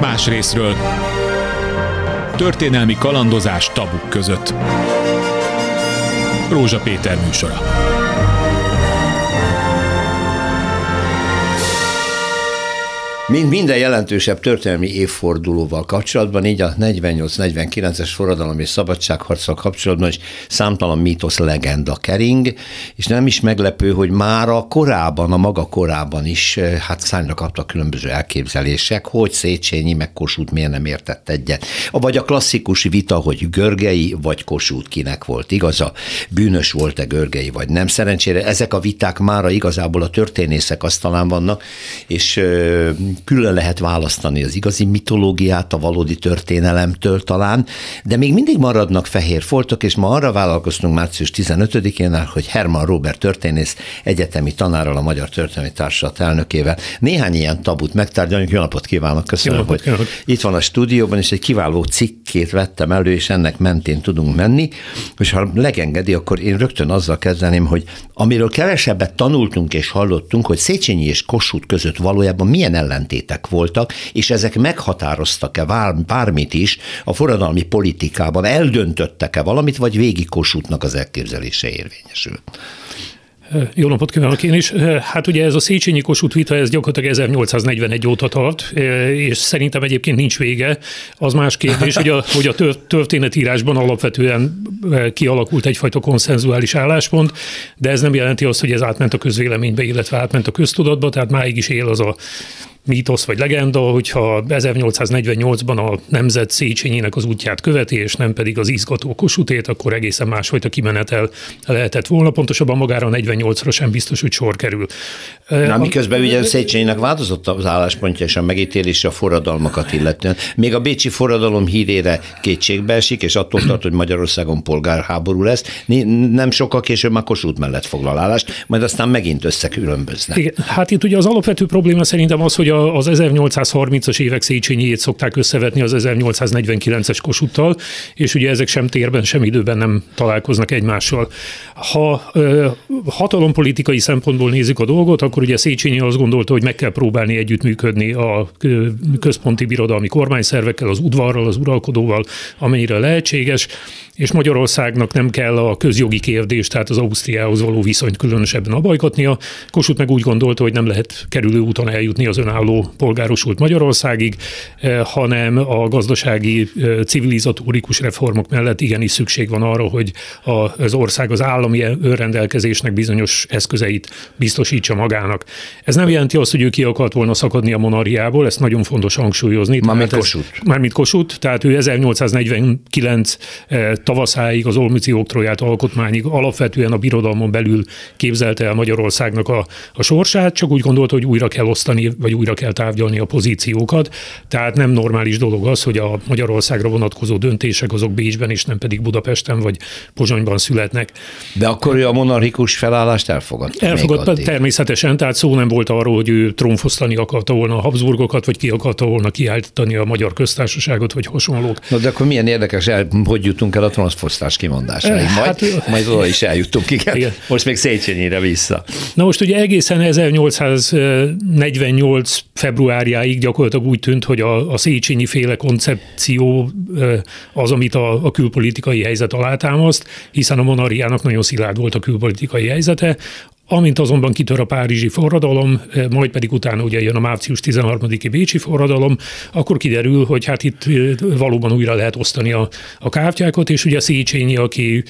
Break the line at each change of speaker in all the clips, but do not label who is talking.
Más részről történelmi kalandozás tabuk között. Rózsa Péter műsora.
Mint minden jelentősebb történelmi évfordulóval kapcsolatban, így a 48-49-es forradalom és szabadságharccal kapcsolatban is számtalan mítosz legenda kering, és nem is meglepő, hogy már a korában, a maga korában is eh, hát szányra kaptak különböző elképzelések, hogy Széchenyi meg Kossuth miért nem értett egyet. Vagy a klasszikus vita, hogy Görgei vagy Kossuth kinek volt igaza, bűnös volt-e Görgei vagy nem. Szerencsére ezek a viták mára igazából a történészek asztalán vannak, és eh, külön lehet választani az igazi mitológiát a valódi történelemtől talán, de még mindig maradnak fehér foltok, és ma arra vállalkoztunk március 15-én, hogy Herman Robert történész egyetemi tanárral, a Magyar Történelmi Társulat elnökével néhány ilyen tabut megtárgyaljuk. Jó napot kívánok, köszönöm,
napot,
hogy kívánok. itt van a stúdióban, és egy kiváló cikkét vettem elő, és ennek mentén tudunk menni, és ha legengedi, akkor én rögtön azzal kezdeném, hogy amiről kevesebbet tanultunk és hallottunk, hogy Széchenyi és Kossuth között valójában milyen ellen ellentétek voltak, és ezek meghatároztak-e bármit is a forradalmi politikában, eldöntöttek-e valamit, vagy végig Kossuthnak az elképzelése érvényesült?
Jó napot kívánok én is. Hát ugye ez a Széchenyi Kossuth vita, ez gyakorlatilag 1841 óta tart, és szerintem egyébként nincs vége. Az más kérdés, hogy a, hogy a történetírásban alapvetően kialakult egyfajta konszenzuális álláspont, de ez nem jelenti azt, hogy ez átment a közvéleménybe, illetve átment a köztudatba, tehát máig is él az a mítosz vagy legenda, hogyha 1848-ban a nemzet Széchenyinek az útját követi, és nem pedig az izgató kosutét, akkor egészen másfajta kimenetel lehetett volna. Pontosabban magára a 48-ra sem biztos, hogy sor kerül.
Na, miközben ugye Széchenyinek változott az álláspontja és a megítélése a forradalmakat illetően. Még a bécsi forradalom hírére kétségbe esik, és attól tart, hogy Magyarországon polgárháború lesz. Nem sokkal később már Kossuth mellett foglal állást, majd aztán megint összekülönböznek.
Igen, hát itt ugye az alapvető probléma szerintem az, hogy a az 1830-as évek Széchenyijét szokták összevetni az 1849-es kosuttal, és ugye ezek sem térben, sem időben nem találkoznak egymással. Ha ö, hatalompolitikai szempontból nézzük a dolgot, akkor ugye Széchenyi azt gondolta, hogy meg kell próbálni együttműködni a központi birodalmi kormányszervekkel, az udvarral, az uralkodóval, amennyire lehetséges, és Magyarországnak nem kell a közjogi kérdést, tehát az Ausztriához való viszonyt különösebben abajkotnia. Kossuth meg úgy gondolta, hogy nem lehet kerülő úton eljutni az önálló polgárosult Magyarországig, eh, hanem a gazdasági eh, civilizatórikus reformok mellett igenis szükség van arra, hogy az ország az állami önrendelkezésnek bizonyos eszközeit biztosítsa magának. Ez nem jelenti azt, hogy ő ki akart volna szakadni a monarchiából, ezt nagyon fontos hangsúlyozni.
Mármint Kossuth.
Mármint Kossuth, tehát ő 1849 tavaszáig, az Olmüci oktroját alkotmányig alapvetően a birodalmon belül képzelte el Magyarországnak a, a sorsát, csak úgy gondolta, hogy újra kell osztani, vagy újra kell távgyalni a pozíciókat. Tehát nem normális dolog az, hogy a Magyarországra vonatkozó döntések azok Bécsben és nem pedig Budapesten vagy Pozsonyban születnek.
De akkor ő a monarchikus felállást elfogadta?
Elfogadta természetesen, tehát szó nem volt arról, hogy ő trónfosztani akarta volna a Habsburgokat, vagy ki akarta volna kiállítani a magyar köztársaságot, vagy hasonlók.
Na de akkor milyen érdekes, hogy jutunk el a transzposztás kimondásáig. Majd, hát, majd oda is eljutunk, igen. igen. Most még Széchenyire vissza.
Na most ugye egészen 1848 februárjáig gyakorlatilag úgy tűnt, hogy a, a Széchenyi féle koncepció az, amit a, a külpolitikai helyzet alátámaszt, hiszen a monarchiának nagyon szilárd volt a külpolitikai helyzete, Amint azonban kitör a párizsi forradalom, eh, majd pedig utána ugye jön a március 13-i bécsi forradalom, akkor kiderül, hogy hát itt eh, valóban újra lehet osztani a, a kártyákat, és ugye Széchenyi, aki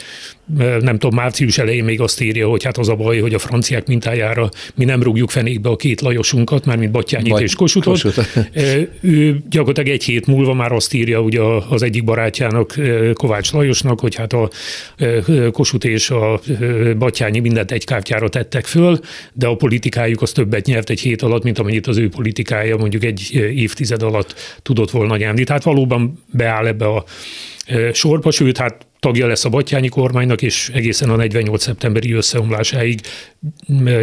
nem tudom, március elején még azt írja, hogy hát az a baj, hogy a franciák mintájára mi nem rúgjuk fenékbe a két Lajosunkat, már mint Battyányit Vagy és Kosutot. Kossuth. ő gyakorlatilag egy hét múlva már azt írja ugye az egyik barátjának, Kovács Lajosnak, hogy hát a Kosut és a Battyányi mindent egy kártyára tettek föl, de a politikájuk az többet nyert egy hét alatt, mint amennyit az ő politikája mondjuk egy évtized alatt tudott volna nyerni. Tehát valóban beáll ebbe a sorba, sőt, hát tagja lesz a Batyányi kormánynak, és egészen a 48. szeptemberi összeomlásáig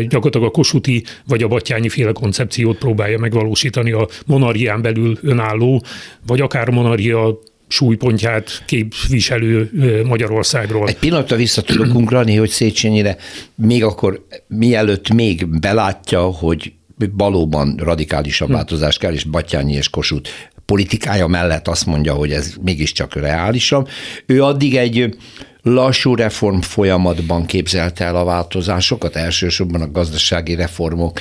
gyakorlatilag a Kosuti vagy a Batyányi féle koncepciót próbálja megvalósítani a monarchián belül önálló, vagy akár monarchia súlypontját képviselő Magyarországról.
Egy pillanatra vissza tudok ugrani, hogy Széchenyire még akkor, mielőtt még belátja, hogy valóban radikálisabb hm. változás kell, és Batyányi és Kossuth politikája mellett azt mondja, hogy ez mégiscsak reálisabb. Ő addig egy lassú reform folyamatban képzelte el a változásokat, elsősorban a gazdasági reformok,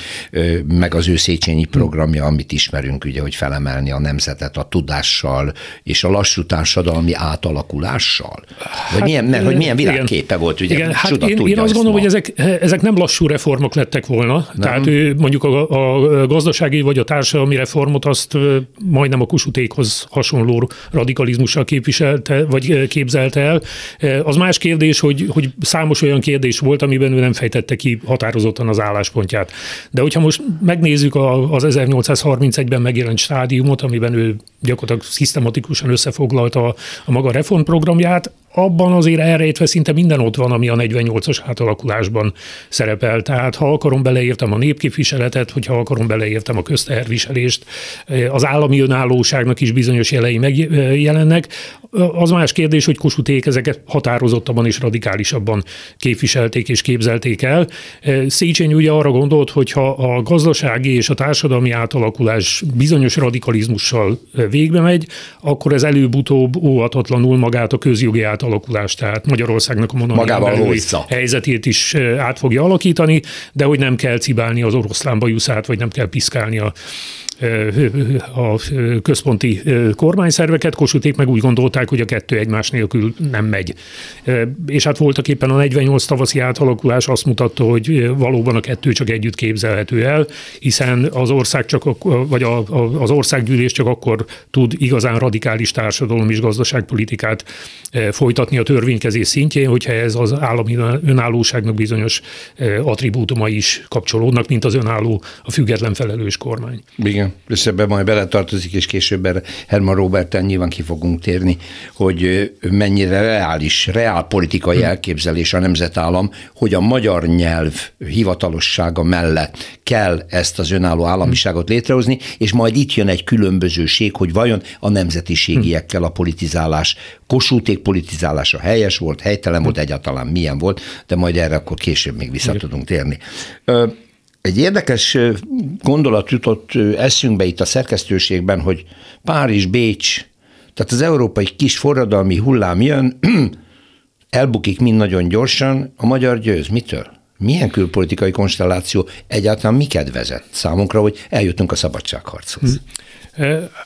meg az ő Széchenyi programja, amit ismerünk, ugye, hogy felemelni a nemzetet a tudással és a lassú társadalmi átalakulással. Vagy hát, milyen, mert, hogy milyen világképe volt, ugye?
Igen, hát én, én azt gondolom, ma. hogy ezek, ezek nem lassú reformok lettek volna. Nem. Tehát ő mondjuk a, a gazdasági vagy a társadalmi reformot azt majdnem a kusutékhoz hasonló radikalizmussal képviselte, vagy képzelte el. Az más kérdés, hogy, hogy számos olyan kérdés volt, amiben ő nem fejtette ki határozottan az álláspontját. De hogyha most megnézzük az 1831-ben megjelent stádiumot, amiben ő gyakorlatilag szisztematikusan összefoglalta a, a maga reformprogramját, abban azért elrejtve szinte minden ott van, ami a 48-as átalakulásban szerepel. Tehát ha akarom, beleértem a népképviseletet, hogyha akarom, beleértem a közteherviselést, az állami önállóságnak is bizonyos jelei megjelennek. Az más kérdés, hogy Kosuték ezeket határozottabban és radikálisabban képviselték és képzelték el. Széchenyi ugye arra gondolt, hogy ha a gazdasági és a társadalmi átalakulás bizonyos radikalizmussal végbe megy, akkor ez előbb-utóbb óhatatlanul magát a közjogi átalakulást, tehát Magyarországnak a monarchiai helyzetét is át fogja alakítani, de hogy nem kell cibálni az oroszlán bajuszát, vagy nem kell piszkálni a a központi kormányszerveket, Kossuték meg úgy gondolták, hogy a kettő egymás nélkül nem megy. És hát voltak éppen a 48 tavaszi átalakulás azt mutatta, hogy valóban a kettő csak együtt képzelhető el, hiszen az ország csak, vagy a, az országgyűlés csak akkor tud igazán radikális társadalom és gazdaságpolitikát folytatni a törvénykezés szintjén, hogyha ez az állami önállóságnak bizonyos attribútuma is kapcsolódnak, mint az önálló, a független felelős kormány.
Igen és ebben majd beletartozik, és később erre Herman Roberten nyilván ki fogunk térni, hogy mennyire reális, reál politikai hm. elképzelés a nemzetállam, hogy a magyar nyelv hivatalossága mellett kell ezt az önálló államiságot létrehozni, és majd itt jön egy különbözőség, hogy vajon a nemzetiségiekkel a politizálás, kosúték politizálása helyes volt, helytelen volt, egyáltalán milyen volt, de majd erre akkor később még vissza tudunk térni. Egy érdekes gondolat jutott eszünkbe itt a szerkesztőségben, hogy Párizs, Bécs, tehát az európai kis forradalmi hullám jön, elbukik mind nagyon gyorsan, a magyar győz. Mitől? Milyen külpolitikai konstelláció egyáltalán miket vezet számunkra, hogy eljutunk a szabadságharchoz?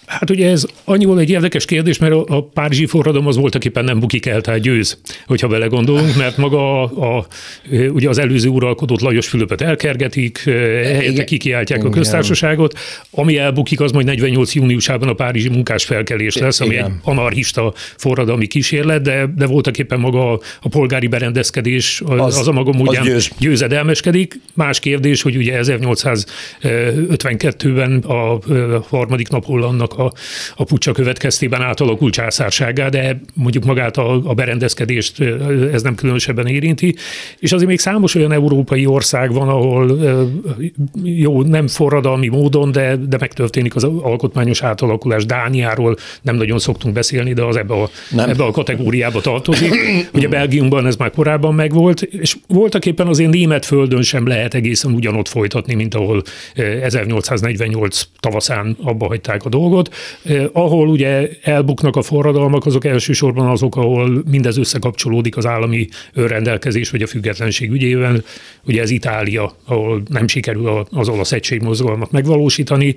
Hát ugye ez annyiból egy érdekes kérdés, mert a Párizsi forradalom az voltak éppen nem bukik el, tehát győz, hogyha vele gondolunk, mert maga a, a, ugye az előző uralkodót Lajos Fülöpet elkergetik, helyette kikiáltják a köztársaságot, ami elbukik, az majd 48 júniusában a Párizsi munkás felkelés lesz, ami Igen. egy anarchista forradalmi kísérlet, de, de voltak éppen maga a, a polgári berendezkedés, az, az, az a maga módján győz. győzedelmeskedik. Más kérdés, hogy ugye 1852-ben a harmadik Napollannak a, a pucsa következtében átalakult császárságá, de mondjuk magát a, a berendezkedést ez nem különösebben érinti. És azért még számos olyan európai ország van, ahol jó, nem forradalmi módon, de, de megtörténik az alkotmányos átalakulás. Dániáról nem nagyon szoktunk beszélni, de az ebbe a, ebbe a kategóriába tartozik. Ugye Belgiumban ez már korábban megvolt, és voltak éppen azért német földön sem lehet egészen ugyanott folytatni, mint ahol 1848 tavaszán abba hagyták hagyták a dolgot. Ahol ugye elbuknak a forradalmak, azok elsősorban azok, ahol mindez összekapcsolódik az állami önrendelkezés vagy a függetlenség ügyében. Ugye ez Itália, ahol nem sikerül az olasz egységmozgalmat megvalósítani,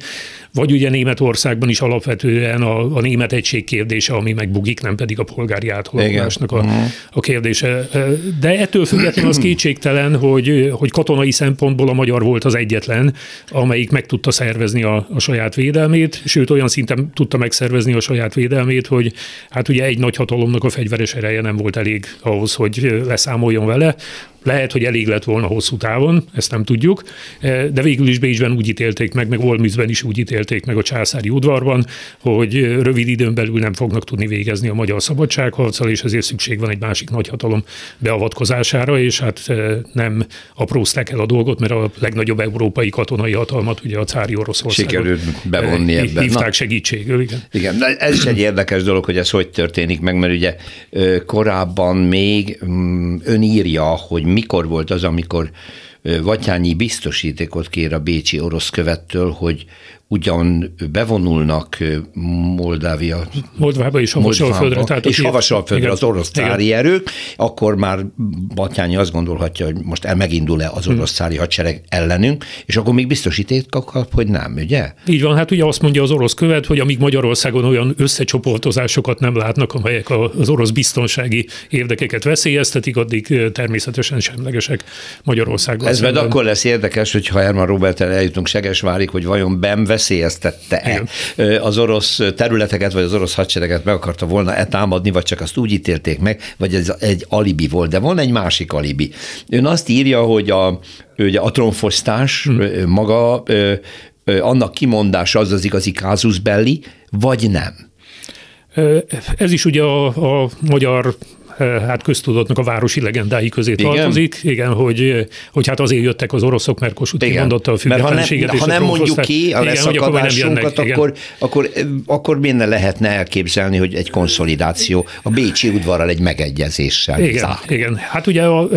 vagy ugye Németországban is alapvetően a, a német egység kérdése, ami megbugik, nem pedig a polgári átalakulásnak a, uh-huh. a kérdése. De ettől függetlenül az kétségtelen, hogy, hogy katonai szempontból a magyar volt az egyetlen, amelyik meg tudta szervezni a, a saját védelmét, sőt olyan szinten tudta megszervezni a saját védelmét, hogy hát ugye egy nagy hatalomnak a fegyveres ereje nem volt elég ahhoz, hogy leszámoljon vele, lehet, hogy elég lett volna hosszú távon, ezt nem tudjuk, de végül is Bécsben úgy ítélték meg, meg Olmützben is úgy ítélték meg a császári udvarban, hogy rövid időn belül nem fognak tudni végezni a magyar szabadságharccal, és ezért szükség van egy másik nagyhatalom beavatkozására, és hát nem aprózták el a dolgot, mert a legnagyobb európai katonai hatalmat, ugye a cári Oroszországot
Sikerült bevonni eh, ebben.
Hívták Na, segítségül, igen.
Igen, ez is egy érdekes dolog, hogy ez hogy történik meg, mert ugye korábban még mm, ön írja, hogy mikor volt az, amikor Vatyányi biztosítékot kér a bécsi orosz követtől, hogy ugyan bevonulnak Moldávia.
Moldvába és Havasalföldre.
Tehát és Havasalföldre az orosz cári erők, akkor már Batyányi azt gondolhatja, hogy most el megindul-e az orosz cári hadsereg ellenünk, és akkor még biztosítékot kap, hogy nem, ugye?
Így van, hát ugye azt mondja az orosz követ, hogy amíg Magyarországon olyan összecsoportozásokat nem látnak, amelyek az orosz biztonsági érdekeket veszélyeztetik, addig természetesen semlegesek Magyarországon. Ez
meg akkor lesz érdekes, hogyha Herman Robert eljutunk Segesvárig, hogy vajon BEM veszélyeztette-e az orosz területeket, vagy az orosz hadsereget meg akarta volna-e támadni, vagy csak azt úgy ítélték meg, vagy ez egy alibi volt. De van egy másik alibi. Ön azt írja, hogy a, ugye a tronfosztás hmm. maga, annak kimondása az az igazi kázus belli, vagy nem?
Ez is ugye a, a magyar hát köztudatnak a városi legendái közé Igen? tartozik. Igen, hogy, hogy hát azért jöttek az oroszok, mert Kossuth kimondotta a függetlenséget.
Mert ha nem, ha nem mondjuk ki a leszakadásunkat, akkor, akkor, akkor miért lehetne elképzelni, hogy egy konszolidáció a Bécsi udvarral egy megegyezéssel
igen, zár. igen, hát ugye a,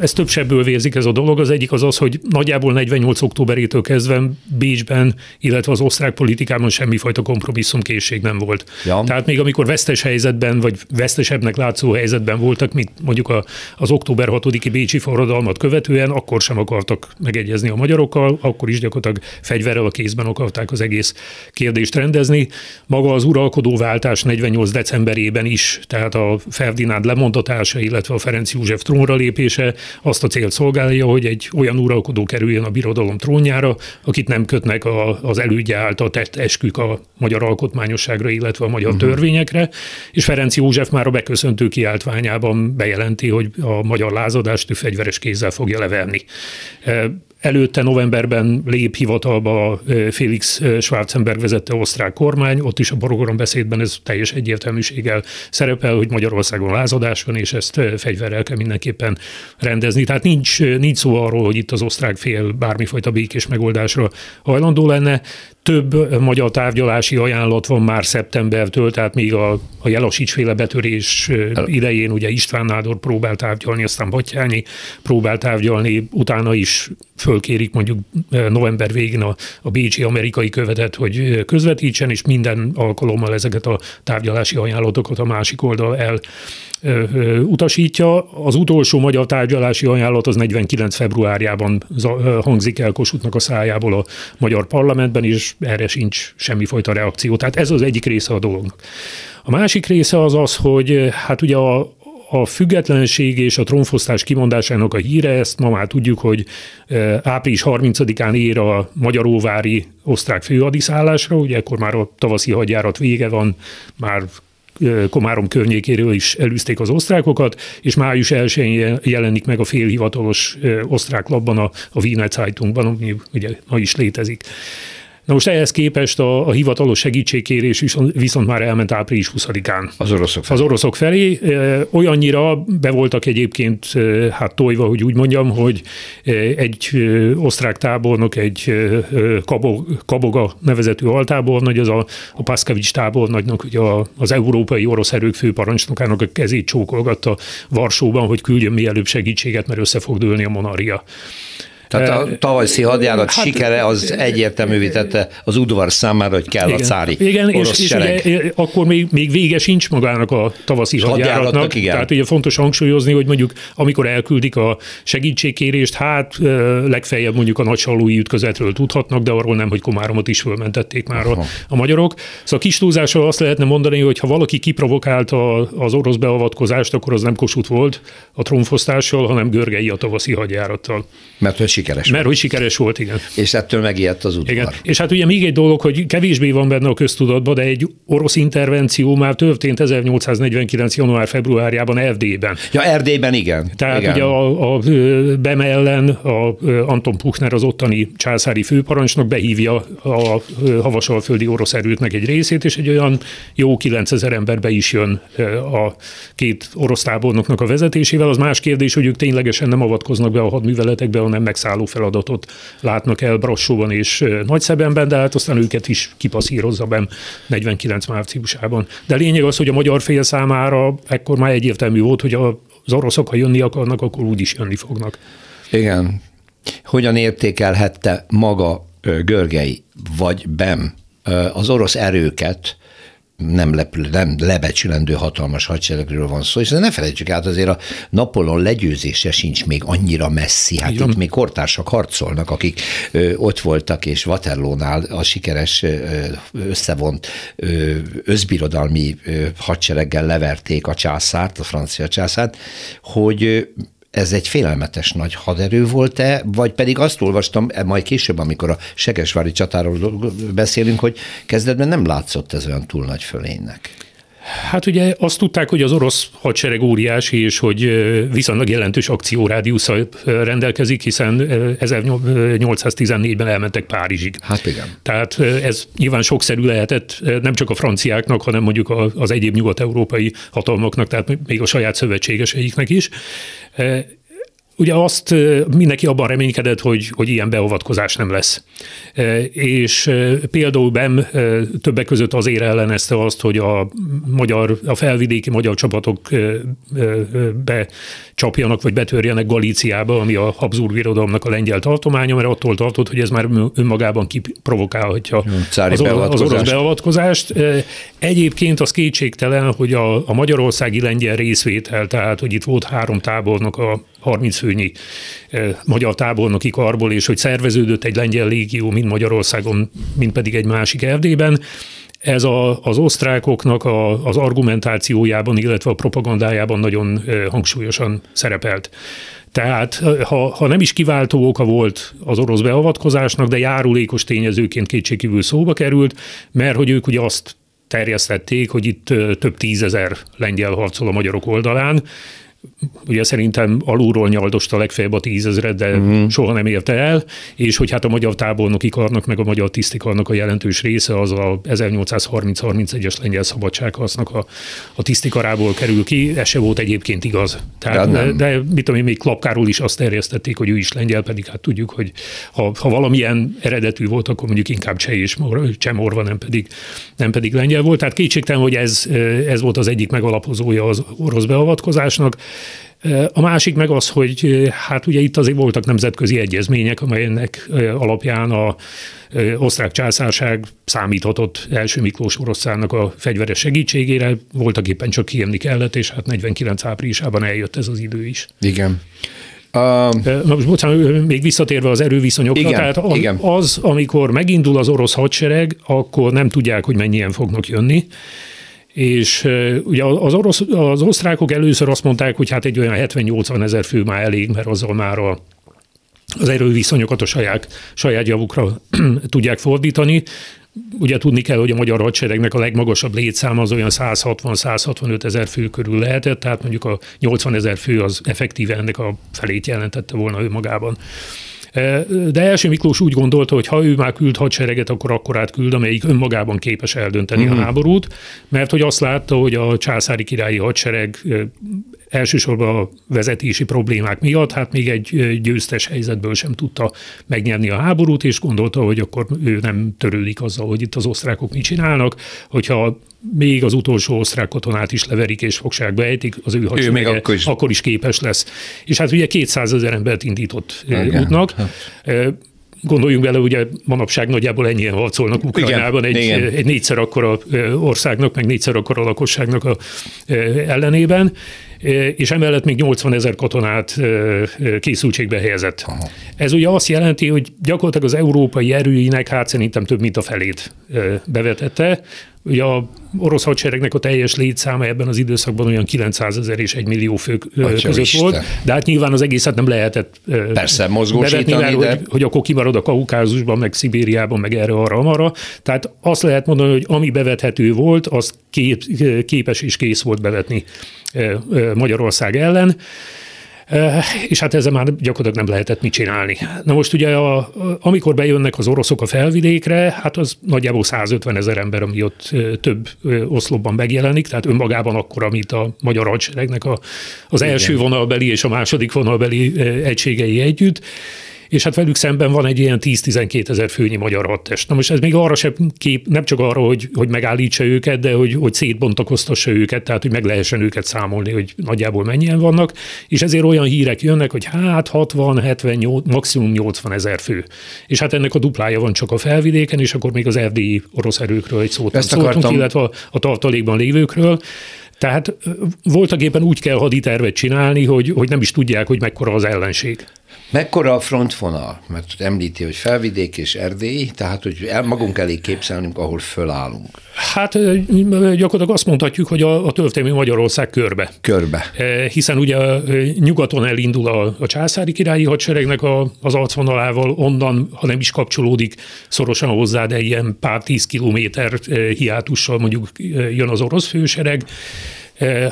ez több sebből vérzik ez a dolog. Az egyik az az, hogy nagyjából 48. októberétől kezdve Bécsben, illetve az osztrák politikában semmifajta kompromisszumkészség nem volt. Ja. Tehát még amikor vesztes helyzetben, vagy vesztesebbnek látszó helyzetben helyzetben voltak, mint mondjuk a, az október 6-i Bécsi forradalmat követően, akkor sem akartak megegyezni a magyarokkal, akkor is gyakorlatilag fegyverrel a kézben akarták az egész kérdést rendezni. Maga az uralkodóváltás 48 decemberében is, tehát a Ferdinánd lemondatása, illetve a Ferenc József trónra lépése azt a célt szolgálja, hogy egy olyan uralkodó kerüljön a birodalom trónjára, akit nem kötnek a, az elődje által tett eskük a magyar alkotmányosságra, illetve a magyar uh-huh. törvényekre, és Ferenc József már a beköszöntő kiáltvány kampányában bejelenti, hogy a magyar lázadást ő fegyveres kézzel fogja leverni. Előtte novemberben lép hivatalba Félix Schwarzenberg vezette osztrák kormány, ott is a program beszédben ez teljes egyértelműséggel szerepel, hogy Magyarországon lázadás van, és ezt fegyverrel kell mindenképpen rendezni. Tehát nincs, nincs szó arról, hogy itt az osztrák fél bármifajta békés megoldásra hajlandó lenne. Több magyar tárgyalási ajánlat van már szeptembertől, tehát még a, a Jelasics féle betörés idején ugye István Nádor próbált tárgyalni, aztán Batyányi próbált tárgyalni, utána is fölkérik mondjuk november végén a, a Bécsi amerikai követet, hogy közvetítsen, és minden alkalommal ezeket a tárgyalási ajánlatokat a másik oldal el utasítja. Az utolsó magyar tárgyalási ajánlat az 49. februárjában hangzik el Kossuthnak a szájából a magyar parlamentben, és erre sincs semmifajta reakció. Tehát ez az egyik része a dolognak. A másik része az az, hogy hát ugye a, a függetlenség és a trónfosztás kimondásának a híre, ezt ma már tudjuk, hogy április 30-án ér a Magyaróvári osztrák főhadiszállásra, ugye ekkor már a tavaszi hadjárat vége van, már Komárom környékéről is elűzték az osztrákokat, és május 1-én jelenik meg a félhivatalos osztrák labban a, a Wiener Zeitungban, ami ugye ma is létezik. Na most ehhez képest a, a hivatalos segítségkérés viszont, viszont már elment április 20-án.
Az oroszok felé.
Az oroszok felé. Olyannyira be voltak egyébként hát tojva, hogy úgy mondjam, hogy egy osztrák tábornok, egy Kaboga nevezetű altábornagy, az a, a Paszkavics tábornagynak, ugye az európai orosz erők főparancsnokának a kezét csókolgatta Varsóban, hogy küldjön mielőbb segítséget, mert össze fog dőlni a monaria.
Tehát a tavaszi hadjárat hát, sikere az egyértelművé tette az udvar számára, hogy kell igen, a cári
Igen, orosz és, és ugye, akkor még, még vége sincs magának a tavaszi hadjáratnak. hadjáratnak igen. Tehát ugye fontos hangsúlyozni, hogy mondjuk amikor elküldik a segítségkérést, hát legfeljebb mondjuk a nagysalói ütközetről tudhatnak, de arról nem, hogy Komáromot is fölmentették már a, a magyarok. Szóval kis túlzással azt lehetne mondani, hogy ha valaki kiprovokálta az orosz beavatkozást, akkor az nem kosut volt a trónfosztással, hanem Görgei a tavaszi hadjárattal.
Mert hogy sikeres
Mert hogy sikeres volt, igen.
És ettől megijedt az udvar. Igen.
És hát ugye még egy dolog, hogy kevésbé van benne a köztudatban, de egy orosz intervenció már történt 1849. január-februárjában Erdélyben.
Ja, Erdélyben igen.
Tehát
igen.
ugye a, a Bem ellen a Anton Puchner, az ottani császári főparancsnok behívja a havasalföldi orosz erőknek egy részét, és egy olyan jó 9000 ember be is jön a két orosz tábornoknak a vezetésével. Az más kérdés, hogy ők ténylegesen nem avatkoznak be a hadműveletekbe, hanem megszáll álló feladatot látnak el Brassóban és Nagyszebenben, de hát aztán őket is kipaszírozza ben 49 márciusában. De lényeg az, hogy a magyar fél számára ekkor már egyértelmű volt, hogy az oroszok, ha jönni akarnak, akkor úgy is jönni fognak.
Igen, Hogyan értékelhette maga Görgei vagy Bem az orosz erőket, nem, le, nem lebecsülendő hatalmas hadseregről van szó, és ne felejtsük át, azért a Napolon legyőzése sincs még annyira messzi. Hát Igen. itt még kortársak harcolnak, akik ö, ott voltak, és Waterloo-nál a sikeres ö, összevont ö, özbirodalmi ö, hadsereggel leverték a császárt, a francia császárt, hogy ez egy félelmetes nagy haderő volt-e, vagy pedig azt olvastam, e, majd később, amikor a Segesvári csatáról beszélünk, hogy kezdetben nem látszott ez olyan túl nagy fölénynek.
Hát ugye azt tudták, hogy az orosz hadsereg óriási, és hogy viszonylag jelentős akciórádiusszal rendelkezik, hiszen 1814-ben elmentek Párizsig.
Hát igen.
Tehát ez nyilván sokszerű lehetett nem csak a franciáknak, hanem mondjuk az egyéb nyugat-európai hatalmaknak, tehát még a saját szövetségeseiknek is. Ugye azt mindenki abban reménykedett, hogy, hogy ilyen beavatkozás nem lesz. És például BEM többek között azért ellenezte azt, hogy a, magyar, a felvidéki magyar csapatok becsapjanak vagy betörjenek Galíciába, ami a Habsburg birodalomnak a lengyel tartománya, mert attól tartott, hogy ez már önmagában kiprovokálhatja az, az orosz beavatkozást. Egyébként az kétségtelen, hogy a, a magyarországi lengyel részvétel, tehát hogy itt volt három tábornak a 30 főnyi magyar tábornoki karból, és hogy szerveződött egy lengyel légió, mind Magyarországon, mind pedig egy másik Erdélyben, ez a, az osztrákoknak a, az argumentációjában, illetve a propagandájában nagyon hangsúlyosan szerepelt. Tehát ha, ha nem is kiváltó oka volt az orosz beavatkozásnak, de járulékos tényezőként kétségkívül szóba került, mert hogy ők ugye azt terjesztették, hogy itt több tízezer lengyel harcol a magyarok oldalán, ugye szerintem alulról nyaldosta legfeljebb a tízezret, de uh-huh. soha nem érte el, és hogy hát a magyar tábornoki karnak, meg a magyar tisztikarnak a jelentős része az a 1830-31-es lengyel szabadsághasznak a, a tisztikarából kerül ki, ez se volt egyébként igaz. Tehát, de, de mit tudom én, még Klapkáról is azt terjesztették, hogy ő is lengyel, pedig hát tudjuk, hogy ha, ha valamilyen eredetű volt, akkor mondjuk inkább cseh és csemorva, nem pedig, nem pedig lengyel volt. Tehát kétségtelen, hogy ez, ez volt az egyik megalapozója az orosz beavatkozásnak. A másik meg az, hogy hát ugye itt azért voltak nemzetközi egyezmények, amelynek alapján a osztrák császárság számíthatott első Miklós oroszának a fegyveres segítségére, voltak éppen csak kiemni kellett, és hát 49 áprilisában eljött ez az idő is.
Igen.
Uh, most bocsánat, még visszatérve az erőviszonyokra, igen, tehát az, igen. az, amikor megindul az orosz hadsereg, akkor nem tudják, hogy mennyien fognak jönni, és ugye az, orosz, az osztrákok először azt mondták, hogy hát egy olyan 70-80 ezer fő már elég, mert azzal már a, az erőviszonyokat a saját, saját javukra tudják fordítani. Ugye tudni kell, hogy a magyar hadseregnek a legmagasabb létszáma az olyan 160-165 ezer fő körül lehetett, tehát mondjuk a 80 ezer fő az effektíve ennek a felét jelentette volna ő magában. De első Miklós úgy gondolta, hogy ha ő már küld hadsereget, akkor akkor átküld, amelyik önmagában képes eldönteni mm. a háborút, mert hogy azt látta, hogy a császári királyi hadsereg elsősorban a vezetési problémák miatt, hát még egy győztes helyzetből sem tudta megnyerni a háborút, és gondolta, hogy akkor ő nem törődik azzal, hogy itt az osztrákok mit csinálnak, hogyha még az utolsó osztrák katonát is leverik és fogságba ejtik, az ő hadserege akkor is. akkor is képes lesz. És hát ugye 200 ezer embert indított Igen. útnak. Hát. Gondoljunk bele, ugye manapság nagyjából ennyien harcolnak Ukrajnában egy, Igen. egy négyszer akkora országnak, meg négyszer akkora lakosságnak a ellenében és emellett még 80 ezer katonát készültségbe helyezett. Aha. Ez ugye azt jelenti, hogy gyakorlatilag az európai erőinek hát szerintem több mint a felét bevetette. Ugye a orosz hadseregnek a teljes létszáma ebben az időszakban olyan 900 ezer és 1 millió fő között Isten. volt, de hát nyilván az egészet nem lehetett
Persze, mozgósítani,
bevetni, mert, de... hogy, hogy akkor kimarad a Kaukázusban, meg Szibériában, meg erre arra, arra. Tehát azt lehet mondani, hogy ami bevethető volt, az kép, képes és kész volt bevetni Magyarország ellen. És hát ezzel már gyakorlatilag nem lehetett mit csinálni. Na most ugye, a, amikor bejönnek az oroszok a felvidékre, hát az nagyjából 150 ezer ember, ami ott több oszlopban megjelenik, tehát önmagában akkor, mint a magyar hadseregnek a, az Igen. első vonalbeli és a második vonalbeli egységei együtt és hát velük szemben van egy ilyen 10-12 ezer főnyi magyar hadtest. Na most ez még arra sem kép, nem csak arra, hogy, hogy megállítsa őket, de hogy, hogy szétbontakoztassa őket, tehát hogy meg lehessen őket számolni, hogy nagyjából mennyien vannak, és ezért olyan hírek jönnek, hogy hát 60, 70, maximum 80 ezer fő. És hát ennek a duplája van csak a felvidéken, és akkor még az erdélyi orosz erőkről egy szót Ezt szóltunk, akartam... illetve a, a tartalékban lévőkről. Tehát voltak éppen úgy kell haditervet csinálni, hogy, hogy nem is tudják, hogy mekkora az ellenség.
Mekkora a frontvonal? Mert említi, hogy felvidék és Erdély, tehát hogy el, magunk elég képzelnünk, ahol fölállunk.
Hát gyakorlatilag azt mondhatjuk, hogy a, a történelmi Magyarország körbe.
Körbe.
Hiszen ugye nyugaton elindul a, a császári királyi hadseregnek a, az arcvonalával, onnan, ha nem is kapcsolódik szorosan hozzá, de ilyen pár tíz kilométer hiátussal mondjuk jön az orosz fősereg,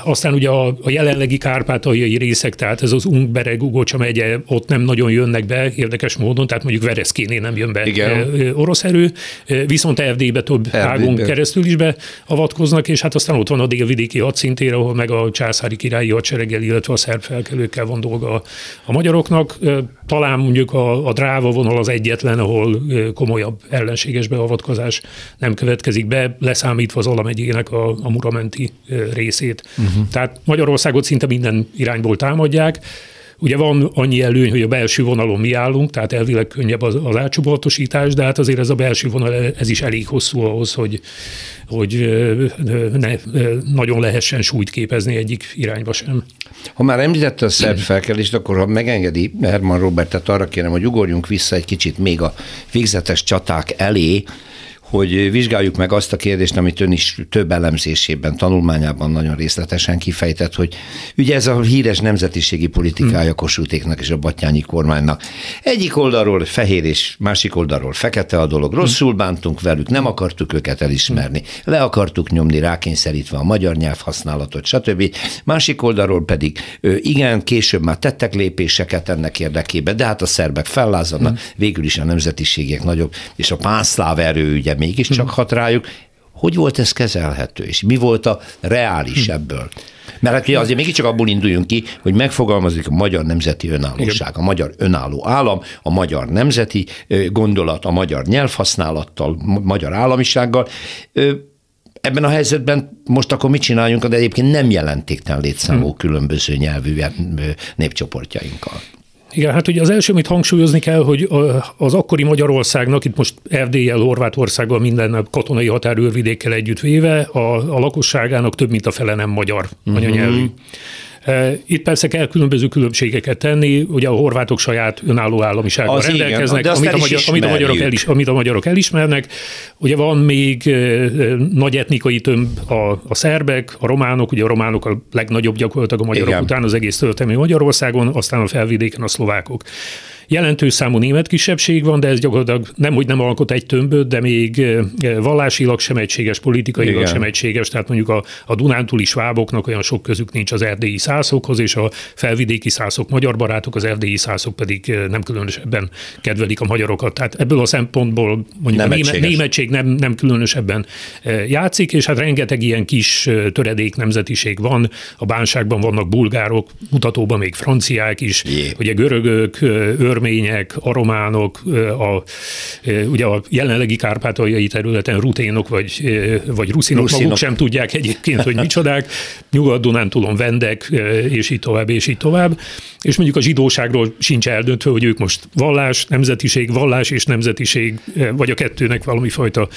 aztán ugye a, a jelenlegi kárpátaljai részek, tehát ez az Ungbereg, Ugocsa megye, ott nem nagyon jönnek be érdekes módon, tehát mondjuk Vereszkéné nem jön be Igen. orosz erő, viszont Erdélybe több ágon keresztül is beavatkoznak, és hát aztán ott van a délvidéki hadszintér, ahol meg a császári királyi hadsereggel, illetve a szerb felkelőkkel van dolga a, a magyaroknak. Talán mondjuk a, a dráva vonal az egyetlen, ahol komolyabb ellenséges beavatkozás nem következik be, leszámítva az Alamegyének a, a Muramenti részét. Uh-huh. Tehát Magyarországot szinte minden irányból támadják. Ugye van annyi előny, hogy a belső vonalon mi állunk, tehát elvileg könnyebb az, az átcsoportosítás, de hát azért ez a belső vonal, ez is elég hosszú ahhoz, hogy, hogy ne nagyon lehessen súlyt képezni egyik irányba sem.
Ha már említette a szerb felkelést, akkor ha megengedi Herman Robertet, arra kérem, hogy ugorjunk vissza egy kicsit még a végzetes csaták elé, hogy vizsgáljuk meg azt a kérdést, amit ön is több elemzésében, tanulmányában nagyon részletesen kifejtett, hogy ugye ez a híres nemzetiségi politikája hmm. Kossuthéknak és a Battyányi kormánynak. Egyik oldalról fehér és másik oldalról fekete a dolog. Rosszul bántunk velük, nem akartuk őket elismerni. Le akartuk nyomni, rákényszerítve a magyar nyelv használatot, stb. Másik oldalról pedig igen, később már tettek lépéseket ennek érdekében, de hát a szerbek fellázadnak, hmm. végül is a nemzetiségek nagyobb, és a pánszláv erő ugye mégiscsak hmm. hat rájuk. Hogy volt ez kezelhető, és mi volt a reális hmm. ebből? Mert hát azért mégiscsak abból induljunk ki, hogy megfogalmazik a magyar nemzeti önállóság, a magyar önálló állam, a magyar nemzeti gondolat, a magyar nyelvhasználattal, magyar államisággal. Ebben a helyzetben most akkor mit csináljunk, de egyébként nem jelentéktelen létszámú hmm. különböző nyelvű népcsoportjainkkal.
Igen, hát ugye az első, amit hangsúlyozni kell, hogy az akkori Magyarországnak, itt most Erdélyel, Horvátországgal, minden katonai határőrvidékkel együtt véve, a, a lakosságának több mint a fele nem magyar uh-huh. anyanyelvű. Itt persze kell különböző különbségeket tenni, ugye a horvátok saját önálló államisággal az rendelkeznek, igen, amit, a magyar, amit, a magyarok elis, amit a magyarok elismernek. Ugye van még nagy etnikai tömb a, a szerbek, a románok, ugye a románok a legnagyobb gyakorlatilag a magyarok igen. után az egész történelmi Magyarországon, aztán a felvidéken a szlovákok. Jelentős számú német kisebbség van, de ez gyakorlatilag nem, hogy nem alkot egy tömböt, de még vallásilag sem egységes, politikailag Igen. sem egységes, tehát mondjuk a, a Dunántúli sváboknak olyan sok közük nincs az erdélyi szászokhoz, és a felvidéki szászok magyar barátok, az erdélyi szászok pedig nem különösebben kedvelik a magyarokat. Tehát ebből a szempontból mondjuk nem a német, németség nem, nem különösebben játszik, és hát rengeteg ilyen kis töredék nemzetiség van. A bánságban vannak bulgárok, mutatóban még franciák is, Jé. ugye görögök, őr örmények, arománok, a, ugye a jelenlegi kárpátaljai területen ruténok vagy, vagy ruszinok, ruszinok, maguk sem tudják egyébként, hogy micsodák, Nyugat-Dunántúlon vendek, és így tovább, és így tovább. És mondjuk a zsidóságról sincs eldöntve, hogy ők most vallás, nemzetiség, vallás és nemzetiség, vagy a kettőnek valami fajta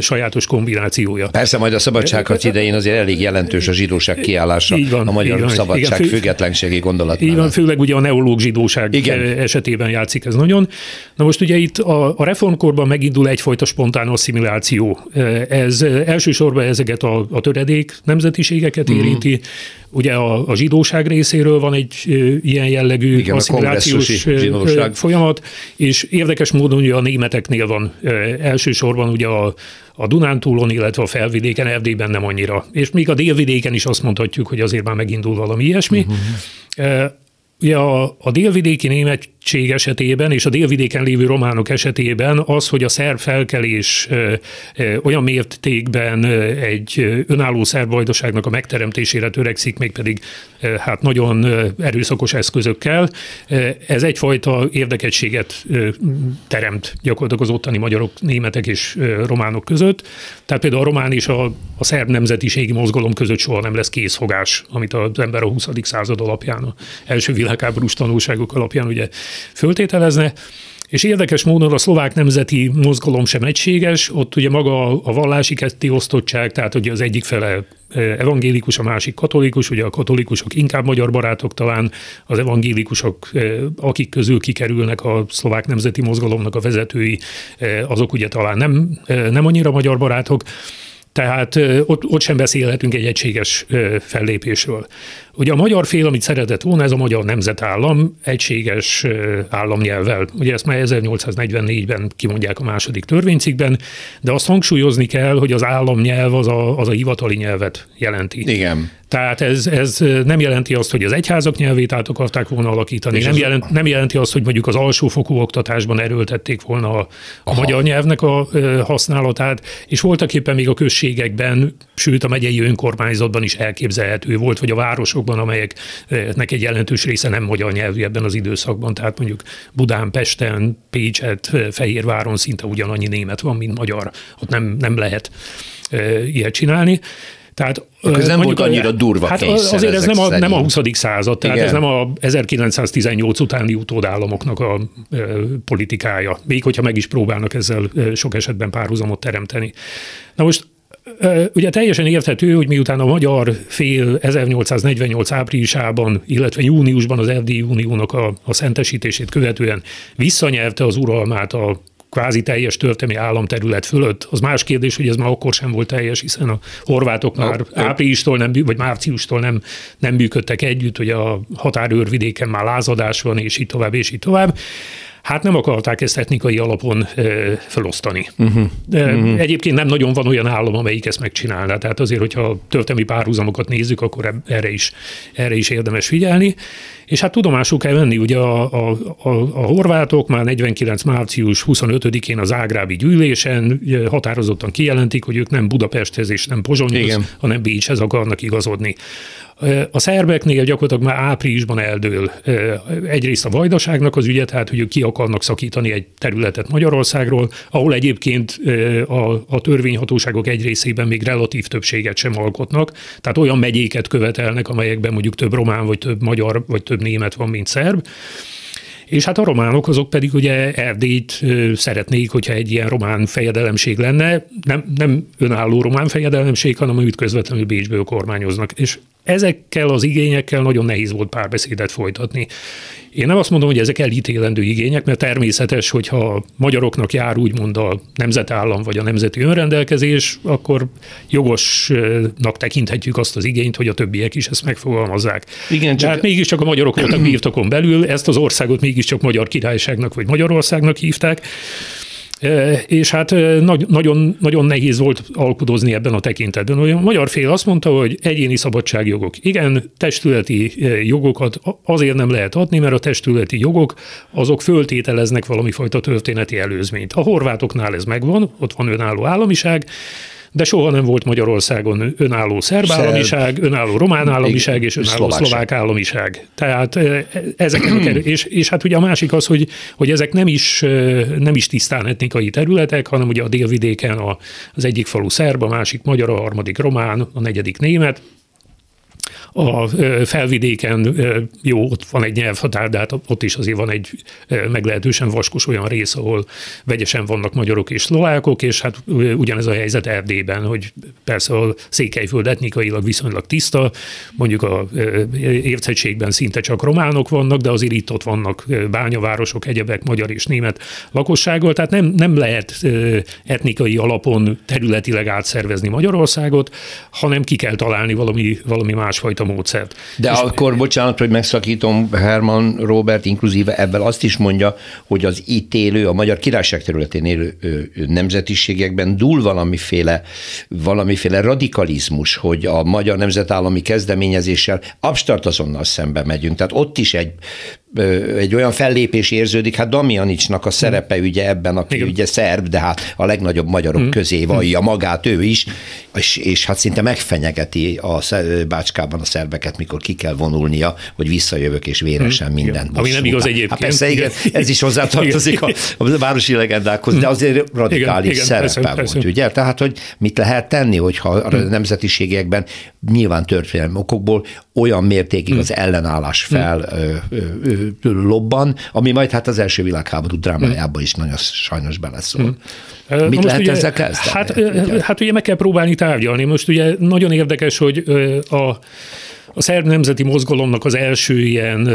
sajátos kombinációja.
Persze majd a szabadságharc idején azért elég jelentős a zsidóság kiállása van, a magyar van, szabadság igen, függetlenségi gondolat.
Így van, főleg ugye a neológ zsidóság igen. esetében esetében játszik ez nagyon. Na most ugye itt a, a reformkorban megindul egyfajta spontán asszimiláció. Ez elsősorban ezeket a, a töredék nemzetiségeket mm. érinti. Ugye a, a zsidóság részéről van egy ilyen jellegű Igen, asszimilációs folyamat, és érdekes módon ugye a németeknél van elsősorban ugye a, a Dunántúlon, illetve a felvidéken, Erdélyben nem annyira. És még a délvidéken is azt mondhatjuk, hogy azért már megindul valami ilyesmi. Uh-huh. Ugye a, a délvidéki németség esetében és a délvidéken lévő románok esetében az, hogy a szerb felkelés olyan mértékben egy önálló szerb vajdaságnak a megteremtésére törekszik, mégpedig hát nagyon erőszakos eszközökkel, ez egyfajta érdekességet teremt gyakorlatilag az ottani magyarok, németek és románok között. Tehát például a román és a, a szerb nemzetiségi mozgalom között soha nem lesz készfogás, amit az ember a 20. század alapján, a első világháborús tanulságok alapján ugye föltételezne. És érdekes módon a szlovák nemzeti mozgalom sem egységes, ott ugye maga a vallási ketté osztottság, tehát ugye az egyik fele e, evangélikus, a másik katolikus, ugye a katolikusok inkább magyar barátok talán, az evangélikusok, e, akik közül kikerülnek a szlovák nemzeti mozgalomnak a vezetői, e, azok ugye talán nem, nem annyira magyar barátok. Tehát ott, ott sem beszélhetünk egy egységes fellépésről. Ugye a magyar fél, amit szeretett volna, ez a magyar nemzetállam egységes államnyelvvel. Ugye ezt már 1844-ben kimondják a második törvénycikben, de azt hangsúlyozni kell, hogy az államnyelv az a, az a hivatali nyelvet jelenti.
Igen.
Tehát ez, ez nem jelenti azt, hogy az egyházak nyelvét át akarták volna alakítani, nem, jelent, nem jelenti azt, hogy mondjuk az alsófokú oktatásban erőltették volna a, a magyar nyelvnek a használatát, és voltak éppen még a községekben, sőt a megyei önkormányzatban is elképzelhető volt, vagy a városokban, amelyeknek egy jelentős része nem magyar nyelvű ebben az időszakban, tehát mondjuk Budán, Pesten, Pécset, Fehérváron szinte ugyanannyi német van, mint magyar, ott nem, nem lehet ilyet csinálni.
Tehát, ez nem volt annyira durva
hát kényszer Azért ez nem a, nem a 20. század, tehát Igen. ez nem a 1918 utáni utódállamoknak a e, politikája, még hogyha meg is próbálnak ezzel e, sok esetben párhuzamot teremteni. Na most Ugye teljesen érthető, hogy miután a magyar fél 1848 áprilisában, illetve júniusban az Erdélyi Uniónak a, a szentesítését követően visszanyerte az uralmát a kvázi teljes történelmi államterület fölött. Az más kérdés, hogy ez már akkor sem volt teljes, hiszen a horvátok már no, áprilistól nem, vagy márciustól nem, nem működtek együtt, hogy a határőrvidéken már lázadás van, és így tovább, és így tovább. Hát nem akarták ezt etnikai alapon felosztani. Uh-huh. Uh-huh. Egyébként nem nagyon van olyan állam, amelyik ezt megcsinálná. Tehát azért, hogyha történelmi párhuzamokat nézzük, akkor erre is, erre is érdemes figyelni. És hát tudomásul kell venni, ugye a, a, a, a horvátok már 49. március 25-én az Ágrábi gyűlésen határozottan kijelentik, hogy ők nem Budapesthez és nem Pozsonyhoz, Igen. hanem Bécshez akarnak igazodni. A szerbeknél gyakorlatilag már áprilisban eldől egyrészt a vajdaságnak az ügye, tehát hogy ők ki akarnak szakítani egy területet Magyarországról, ahol egyébként a, a törvényhatóságok egy részében még relatív többséget sem alkotnak, tehát olyan megyéket követelnek, amelyekben mondjuk több román, vagy több magyar, vagy több német van, mint szerb. És hát a románok azok pedig ugye Erdélyt szeretnék, hogyha egy ilyen román fejedelemség lenne, nem, nem önálló román fejedelemség, hanem amit közvetlenül Bécsből kormányoznak. És ezekkel az igényekkel nagyon nehéz volt párbeszédet folytatni. Én nem azt mondom, hogy ezek elítélendő igények, mert természetes, hogyha magyaroknak jár úgymond a nemzetállam vagy a nemzeti önrendelkezés, akkor jogosnak tekinthetjük azt az igényt, hogy a többiek is ezt megfogalmazzák. Igen, csak... hát mégiscsak a magyarok voltak birtokon belül, ezt az országot mégiscsak Magyar Királyságnak vagy Magyarországnak hívták, és hát nagyon, nagyon nehéz volt alkudozni ebben a tekintetben. A magyar fél azt mondta, hogy egyéni szabadságjogok. Igen, testületi jogokat azért nem lehet adni, mert a testületi jogok azok föltételeznek valami fajta történeti előzményt. A horvátoknál ez megvan, ott van önálló államiság, de soha nem volt Magyarországon önálló szerb államiság, önálló román államiság és önálló szlovák, államiság. Tehát a kerül, és, és hát ugye a másik az, hogy, hogy ezek nem is, nem is tisztán etnikai területek, hanem ugye a délvidéken az egyik falu szerb, a másik magyar, a harmadik román, a negyedik német, a felvidéken jó, ott van egy nyelvhatár, de hát ott is azért van egy meglehetősen vaskos olyan rész, ahol vegyesen vannak magyarok és szlovákok, és hát ugyanez a helyzet Erdélyben, hogy persze a Székelyföld etnikailag viszonylag tiszta, mondjuk a érthetségben szinte csak románok vannak, de azért itt ott vannak bányavárosok, egyebek, magyar és német lakossággal, tehát nem, nem lehet etnikai alapon területileg átszervezni Magyarországot, hanem ki kell találni valami, valami másfajta a módszert.
De és akkor, bocsánat, hogy megszakítom, Herman Robert inkluzíve ebben azt is mondja, hogy az itt élő, a magyar királyság területén élő nemzetiségekben dúl valamiféle, valamiféle radikalizmus, hogy a magyar nemzetállami kezdeményezéssel abstart azonnal szembe megyünk. Tehát ott is egy egy olyan fellépés érződik, hát Damianicsnak a szerepe ugye ebben, aki Igen. ugye szerb, de hát a legnagyobb magyarok mm. közé vallja magát ő is, és, és hát szinte megfenyegeti a Bácskában a szerbeket, mikor ki kell vonulnia, hogy visszajövök és véresen mm. mindent.
Ami nem igaz egyébként. Hát
persze, igen, ez is hozzátartozik a, a városi legendákhoz, de azért radikális igen, szerepe igen, persze, volt, persze. ugye? Tehát, hogy mit lehet tenni, hogyha a mm. nemzetiségekben nyilván történelmi okokból olyan mértékig mm. az ellenállás fel mm. ö, ö, lobban, ami majd hát az első világháború drámájában is nagyon sajnos beleszól. Hmm. Mit Most lehet ugye, ezzel kezdeni?
Hát, hát ugye meg kell próbálni tárgyalni. Most ugye nagyon érdekes, hogy a a szerb nemzeti mozgalomnak az első ilyen,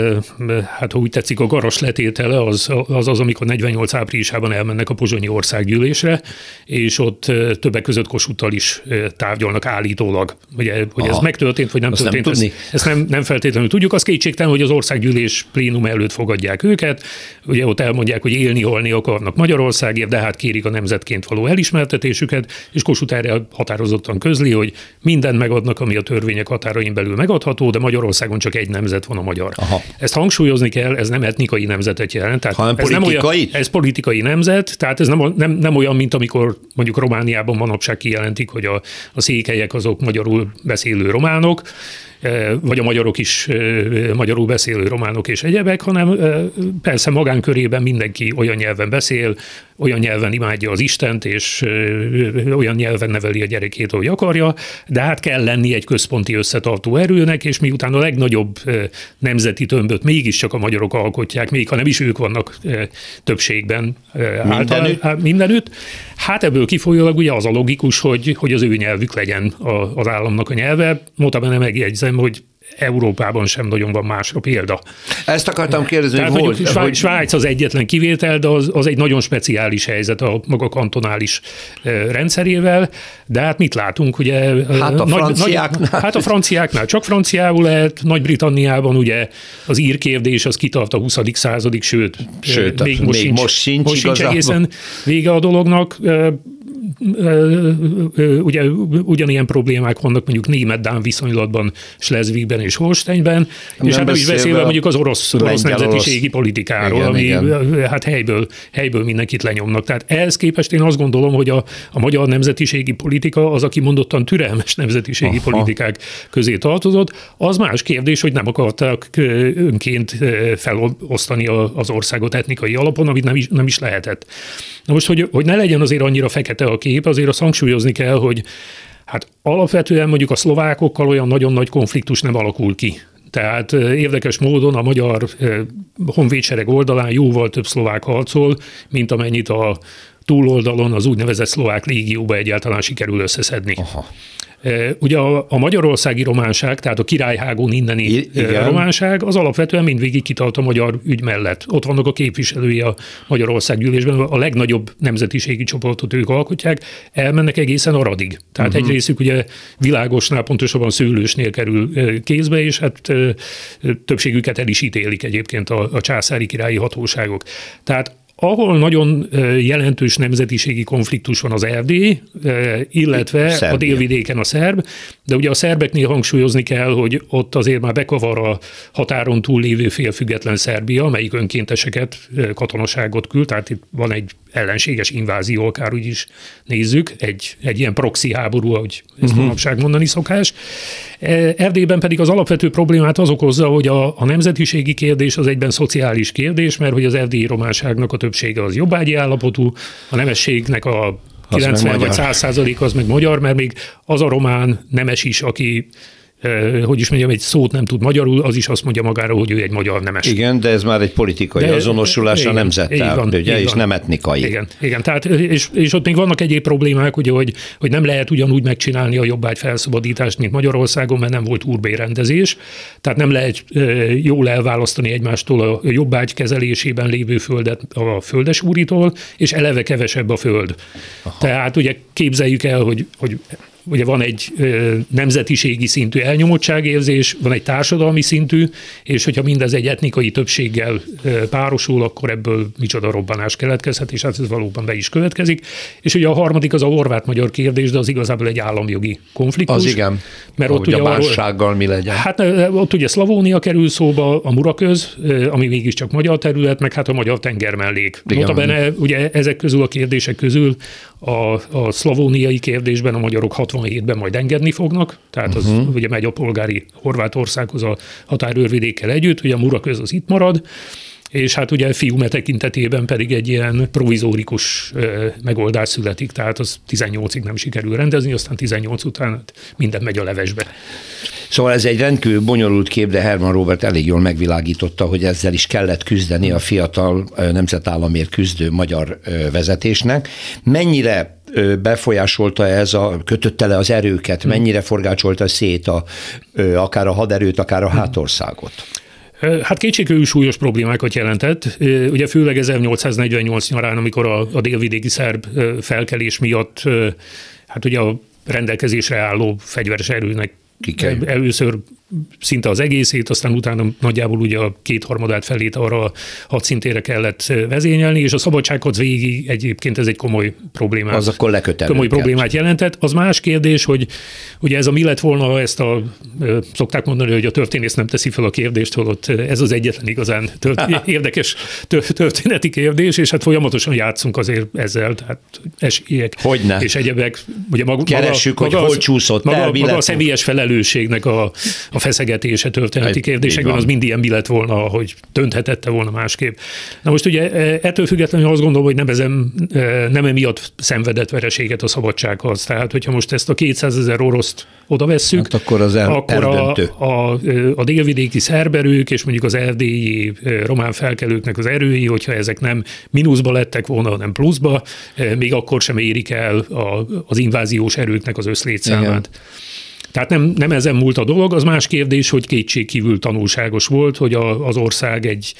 hát ha úgy tetszik, a garas letétele az az, az amikor 48 áprilisában elmennek a pozsonyi országgyűlésre, és ott többek között Kossuthtal is tárgyalnak állítólag. Ugye, hogy Aha. ez megtörtént, vagy nem Azt történt, nem ezt, ezt nem, nem feltétlenül tudjuk. Az kétségtelen, hogy az országgyűlés plénum előtt fogadják őket. Ugye ott elmondják, hogy élni, halni akarnak Magyarországért, de hát kérik a nemzetként való elismertetésüket, és Kossuth erre határozottan közli, hogy mindent megadnak, ami a törvények határain belül megadhat, mondható, de Magyarországon csak egy nemzet van a magyar. Aha. Ezt hangsúlyozni kell, ez nem etnikai nemzetet jelent. Tehát
Hanem
ez
politikai? Nem
olyan, ez politikai nemzet, tehát ez nem, nem, nem olyan, mint amikor mondjuk Romániában manapság kijelentik, hogy a, a székelyek azok magyarul beszélő románok, Eh, vagy a magyarok is eh, magyarul beszélő románok és egyebek, hanem eh, persze magánkörében mindenki olyan nyelven beszél, olyan nyelven imádja az Istent, és olyan nyelven neveli a gyerekét, ahogy akarja, de hát kell lenni egy központi összetartó erőnek, és miután a legnagyobb nemzeti tömböt mégiscsak a magyarok alkotják, még ha nem is ők vannak többségben mindenütt, által, mindenütt hát ebből kifolyólag ugye az a logikus, hogy, hogy az ő nyelvük legyen az államnak a nyelve. Notabene megjegyzem, hogy Európában sem nagyon van másra példa.
Ezt akartam kérdezni, Tehát, hogy,
hogy, hogy Svájc az egyetlen kivétel, de az, az egy nagyon speciális helyzet a maga kantonális rendszerével, de hát mit látunk, ugye?
Hát a nagy, franciáknál.
Nagy, hát a franciáknál csak franciául lehet, Nagy-Britanniában ugye az ír kérdés az kitart a 20. századig, sőt,
sőt még, most, még sincs, most sincs,
most sincs egészen vége a dolognak ugye ugyanilyen problémák vannak mondjuk német-dán viszonylatban Schleswigben és Holsteinben, és hát nem is beszélve mondjuk az orosz, orosz nemzetiségi orosz. politikáról, igen, ami igen. hát helyből, helyből mindenkit lenyomnak. Tehát ehhez képest én azt gondolom, hogy a, a magyar nemzetiségi politika az, aki mondottan türelmes nemzetiségi Aha. politikák közé tartozott, az más kérdés, hogy nem akartak önként felosztani az országot etnikai alapon, amit nem is, nem is lehetett. Na most, hogy, hogy ne legyen azért annyira fekete a kép, azért azt hangsúlyozni kell, hogy hát alapvetően mondjuk a szlovákokkal olyan nagyon nagy konfliktus nem alakul ki. Tehát érdekes módon a magyar honvédsereg oldalán jóval több szlovák harcol, mint amennyit a túloldalon az úgynevezett szlovák légióba egyáltalán sikerül összeszedni. Aha. Ugye a, a magyarországi románság, tehát a királyhágón inneni Igen. románság, az alapvetően mindvégig kitart a magyar ügy mellett. Ott vannak a képviselői a Magyarország gyűlésben, a legnagyobb nemzetiségi csoportot ők alkotják, elmennek egészen Aradig. Tehát uh-huh. egy részük ugye világosnál, pontosabban szőlősnél kerül kézbe, és hát többségüket el is ítélik egyébként a, a császári királyi hatóságok. Tehát ahol nagyon jelentős nemzetiségi konfliktus van az Erdély, illetve Szerbia. a délvidéken a szerb, de ugye a szerbeknél hangsúlyozni kell, hogy ott azért már bekavar a határon túl lévő félfüggetlen Szerbia, amelyik önkénteseket, katonaságot küld, tehát itt van egy ellenséges invázió, akár úgy is nézzük, egy, egy ilyen proxy háború, ahogy ezt uh-huh. manapság mondani szokás. Erdélyben pedig az alapvető problémát az okozza, hogy a, a nemzetiségi kérdés az egyben szociális kérdés, mert hogy az erdélyi románságnak a többsége az jobbágyi állapotú, a nemességnek a 90 vagy 100 százalék az meg magyar, mert még az a román nemes is, aki hogy is mondjam, egy szót nem tud magyarul, az is azt mondja magára, hogy ő egy magyar nemes.
Igen, de ez már egy politikai de, azonosulás igen, a nemzettel, van, ugye, és van. nem etnikai.
Igen, igen tehát, és, és ott még vannak egyéb problémák, ugye, hogy, hogy nem lehet ugyanúgy megcsinálni a jobbágy felszabadítást, mint Magyarországon, mert nem volt urbérendezés, tehát nem lehet jól elválasztani egymástól a jobbágy kezelésében lévő földet a földes úritól, és eleve kevesebb a föld. Aha. Tehát ugye képzeljük el, hogy, hogy ugye van egy nemzetiségi szintű elnyomottságérzés, van egy társadalmi szintű, és hogyha mindez egy etnikai többséggel párosul, akkor ebből micsoda robbanás keletkezhet, és hát ez valóban be is következik. És ugye a harmadik az a horvát-magyar kérdés, de az igazából egy államjogi konfliktus.
Az igen.
Mert
ott ugye a mássággal mi legyen.
Hát ott ugye Szlavónia kerül szóba, a Muraköz, ami mégiscsak magyar terület, meg hát a magyar tenger mellék. Notabene ugye ezek közül a kérdések közül a, a szlavóniai kérdésben a magyarok 67-ben majd engedni fognak, tehát az uh-huh. ugye megy a polgári Horvátországhoz a határőrvidékkel együtt, ugye a Muraköz az itt marad, és hát ugye fiúme tekintetében pedig egy ilyen provizórikus megoldás születik, tehát az 18-ig nem sikerül rendezni, aztán 18 után minden megy a levesbe.
Szóval ez egy rendkívül bonyolult kép, de Herman Robert elég jól megvilágította, hogy ezzel is kellett küzdeni a fiatal nemzetállamért küzdő magyar vezetésnek. Mennyire befolyásolta ez a, kötötte le az erőket, mennyire forgácsolta szét a, akár a haderőt, akár a hátországot?
Hát kétségkívül súlyos problémákat jelentett. Ugye főleg 1848 nyarán, amikor a, a délvidéki szerb felkelés miatt hát ugye a rendelkezésre álló fegyveres erőnek Először szinte az egészét, aztán utána nagyjából ugye a kétharmadát felét arra a hadszintére kellett vezényelni, és a szabadsághoz végig egyébként ez egy komoly problémát.
Az akkor
Komoly problémát jelentett. Az más kérdés, hogy ugye ez a mi lett volna, ha ezt a, szokták mondani, hogy a történész nem teszi fel a kérdést, holott ez az egyetlen igazán tört, érdekes történeti kérdés, és hát folyamatosan játszunk azért ezzel, tehát esélyek
Hogyne.
és egyebek. Ugye
maga, Keressük, maga, hogy hol csúszott
maga, el, maga a személyes felelősségnek a, a feszegetése történeti kérdésekben, az mind ilyen mi lett volna, hogy dönthetette volna másképp. Na most ugye e, ettől függetlenül azt gondolom, hogy nem, ezen, e, nem emiatt szenvedett vereséget a szabadsághoz. Tehát, hogyha most ezt a 200 ezer oroszt oda vesszük,
hát akkor, az el,
akkor a, a, a délvidéki szerberők és mondjuk az erdélyi e, román felkelőknek az erői, hogyha ezek nem mínuszba lettek volna, hanem pluszba, még akkor sem érik el a, az inváziós erőknek az összlétszámát. Igen. Tehát nem, nem ezen múlt a dolog, az más kérdés, hogy kétségkívül tanulságos volt, hogy a, az ország egy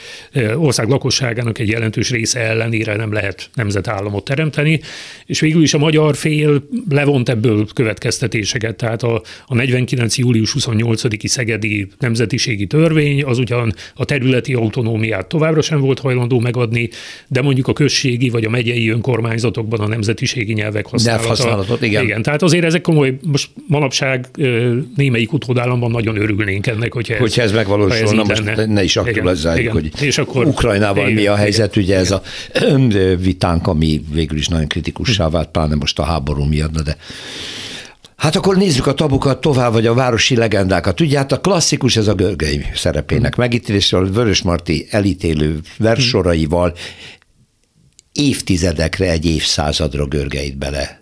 ország lakosságának egy jelentős része ellenére nem lehet nemzetállamot teremteni, és végül is a magyar fél levont ebből következtetéseket. Tehát a, a 49. július 28-i szegedi nemzetiségi törvény az ugyan a területi autonómiát továbbra sem volt hajlandó megadni, de mondjuk a községi vagy a megyei önkormányzatokban a nemzetiségi nyelvek használata.
Nyelvhasználatot, igen.
igen. Tehát azért ezek komoly, most manapság némelyik utódállamban nagyon örülnénk ennek, hogyha ez,
hogyha ez megvalósul. Na most lenne. ne is aktualizáljuk, hogy és akkor, Ukrajnával igen, mi a helyzet, igen, ugye igen. ez a vitánk, ami végül is nagyon kritikussá vált, pláne most a háború miatt, de Hát akkor nézzük a tabukat tovább, vagy a városi legendákat. Ugye hát a klasszikus ez a Görgei szerepének megítélésről, Vörös Marti elítélő versoraival évtizedekre, egy évszázadra Görgeit bele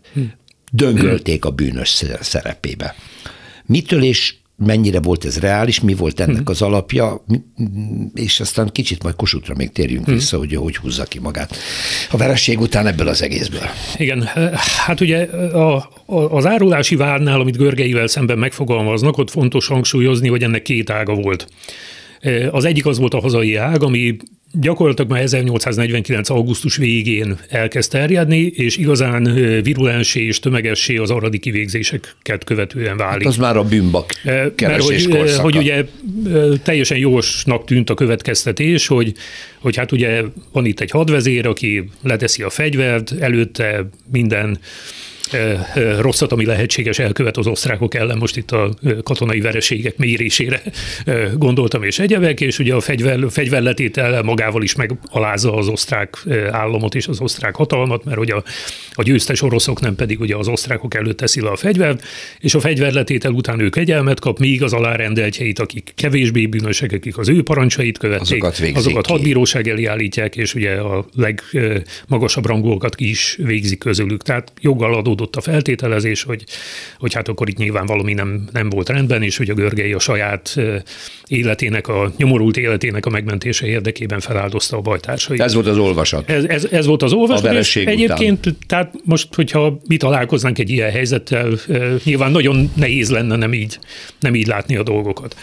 döngölték a bűnös szerepébe. Mitől és mennyire volt ez reális, mi volt ennek mhm. az alapja, és aztán kicsit majd Kossuthra még térjünk hmm. vissza, hogy hogy húzza ki magát a vereség után ebből az egészből.
Igen, hát ugye a, a, az árulási várnál, amit Görgeivel szemben megfogalmaznak, ott fontos hangsúlyozni, hogy ennek két ága volt. Az egyik az volt a hazai ág, ami gyakorlatilag már 1849. augusztus végén elkezd terjedni, és igazán virulensé és tömegessé az aradi kivégzéseket követően válik. Hát
az már a bűnbak keresés
Mert hogy, hogy ugye teljesen jósnak tűnt a következtetés, hogy, hogy hát ugye van itt egy hadvezér, aki leteszi a fegyvert, előtte minden rosszat, ami lehetséges elkövet az osztrákok ellen, most itt a katonai vereségek mérésére gondoltam és egyebek, és ugye a fegyver, fegyverletétel magával is megalázza az osztrák államot és az osztrák hatalmat, mert ugye a, a győztes oroszok nem pedig ugye az osztrákok előtt teszi le a fegyvert, és a fegyverletétel után ő kegyelmet kap, míg az alárendeltjeit, akik kevésbé bűnösek, akik az ő parancsait követték, azokat, azokat hadbíróság elé állítják, és ugye a legmagasabb rangolkat ki is végzik közülük. Tehát joggal adó adódott a feltételezés, hogy, hogy hát akkor itt nyilván valami nem, nem volt rendben, és hogy a Görgei a saját életének, a nyomorult életének a megmentése érdekében feláldozta a bajtársait.
Ez volt az olvasat.
Ez, ez, ez volt az olvasat. A és egyébként, után. tehát most, hogyha mi találkoznánk egy ilyen helyzettel, nyilván nagyon nehéz lenne nem így, nem így látni a dolgokat.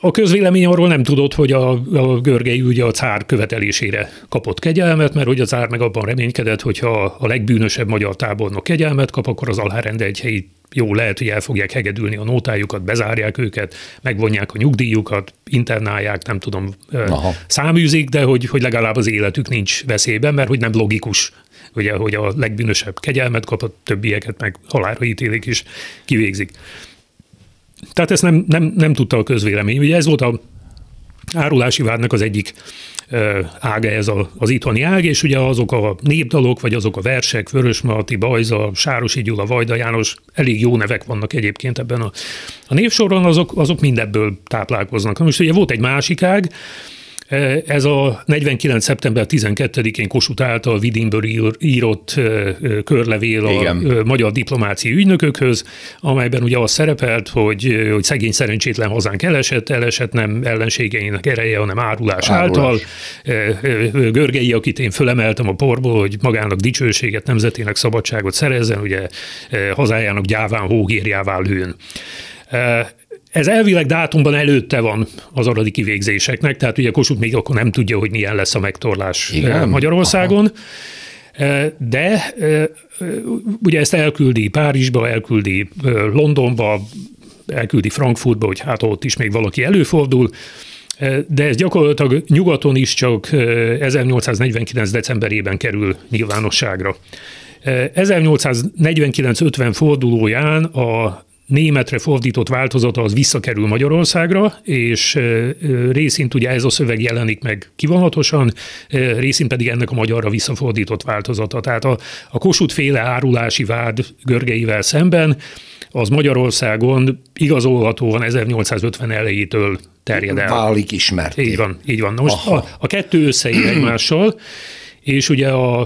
A közvélemény arról nem tudott, hogy a, a Görgei ugye a cár követelésére kapott kegyelmet, mert hogy a cár meg abban reménykedett, hogyha a legbűnösebb magyar tábornok kegyelmet kap, akkor az alhárende egy helyi jó, lehet, hogy el fogják hegedülni a nótájukat, bezárják őket, megvonják a nyugdíjukat, internálják, nem tudom, Aha. száműzik, de hogy, hogy legalább az életük nincs veszélyben, mert hogy nem logikus, ugye, hogy a legbűnösebb kegyelmet kap, a többieket meg halálra ítélik és kivégzik. Tehát ezt nem, nem, nem tudta a közvélemény. Ugye ez volt a árulási vádnak az egyik ága ez az itthoni ág, és ugye azok a népdalok, vagy azok a versek, Vörösmarty, Bajza, Sárosi Gyula, Vajda János, elég jó nevek vannak egyébként ebben a, a névsoron, azok, azok mindebből táplálkoznak. Most ugye volt egy másik ág, ez a 49. szeptember 12-én Kossuth által Vidinből írott körlevél a Igen. magyar diplomáciai ügynökökhöz, amelyben ugye az szerepelt, hogy, hogy szegény szerencsétlen hazánk elesett, elesett nem ellenségeinek ereje, hanem árulás, árulás. által. Görgei, akit én fölemeltem a porból, hogy magának dicsőséget, nemzetének szabadságot szerezzen, ugye hazájának gyáván hógérjává lőn. Ez elvileg dátumban előtte van az aradi kivégzéseknek, tehát ugye Kossuth még akkor nem tudja, hogy milyen lesz a megtorlás Igen? Magyarországon. Aha. De ugye ezt elküldi Párizsba, elküldi Londonba, elküldi Frankfurtba, hogy hát ott is még valaki előfordul, de ez gyakorlatilag nyugaton is csak 1849. decemberében kerül nyilvánosságra. 1849-50 fordulóján a németre fordított változata az visszakerül Magyarországra, és részint ugye ez a szöveg jelenik meg kivonatosan, részint pedig ennek a magyarra visszafordított változata. Tehát a, a Kossuth féle árulási vád Görgeivel szemben az Magyarországon igazolhatóan 1850 elejétől terjed el.
Válik ismert.
Így van, így van. Na most a, a kettő összeér egymással, és ugye a,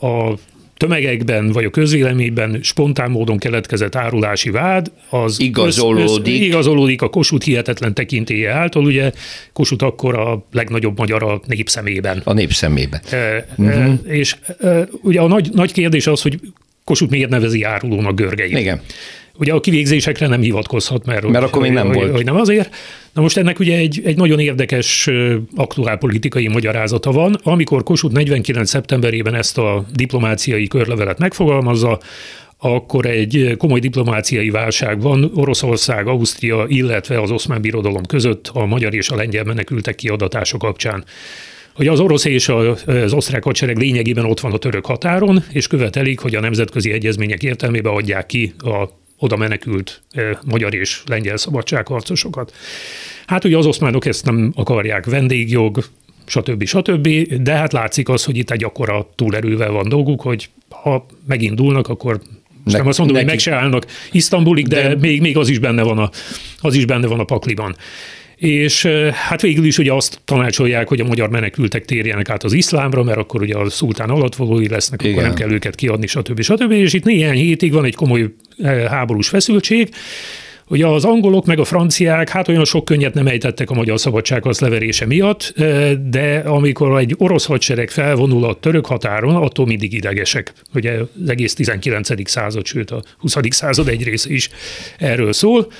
a tömegekben vagy a közvéleményben spontán módon keletkezett árulási vád, az
igazolódik,
össz, össz, igazolódik a Kossuth hihetetlen tekintélye által, ugye Kossuth akkor a legnagyobb magyar a népszemében.
A népszemében.
E, uh-huh. e, és e, ugye a nagy, nagy kérdés az, hogy Kossuth miért nevezi árulónak Görgeit.
Igen.
Ugye a kivégzésekre nem hivatkozhat, mert,
mert akkor még nem
hogy,
volt.
Hogy nem azért. Na most ennek ugye egy, egy nagyon érdekes aktuál politikai magyarázata van. Amikor Kossuth 49. szeptemberében ezt a diplomáciai körlevelet megfogalmazza, akkor egy komoly diplomáciai válság van Oroszország, Ausztria, illetve az oszmán birodalom között a magyar és a lengyel menekültek kiadatása kapcsán hogy az orosz és az osztrák hadsereg lényegében ott van a török határon, és követelik, hogy a nemzetközi egyezmények értelmében adják ki a oda menekült magyar és lengyel szabadságharcosokat. Hát ugye az oszmánok ezt nem akarják, vendégjog, stb. stb. De hát látszik az, hogy itt egy akkora túlerővel van dolguk, hogy ha megindulnak, akkor most nem azt mondom, neki. hogy meg se állnak Isztambulig, de, de még, még az, is benne van a, az is benne van a pakliban és hát végül is ugye azt tanácsolják, hogy a magyar menekültek térjenek át az iszlámra, mert akkor ugye a szultán alatvalói lesznek, Igen. akkor nem kell őket kiadni, stb. stb. És itt néhány hétig van egy komoly háborús feszültség, Ugye az angolok meg a franciák hát olyan sok könnyet nem ejtettek a magyar szabadsághoz leverése miatt, de amikor egy orosz hadsereg felvonul a török határon, attól mindig idegesek. Ugye az egész 19. század, sőt a 20. század egy része is erről szól.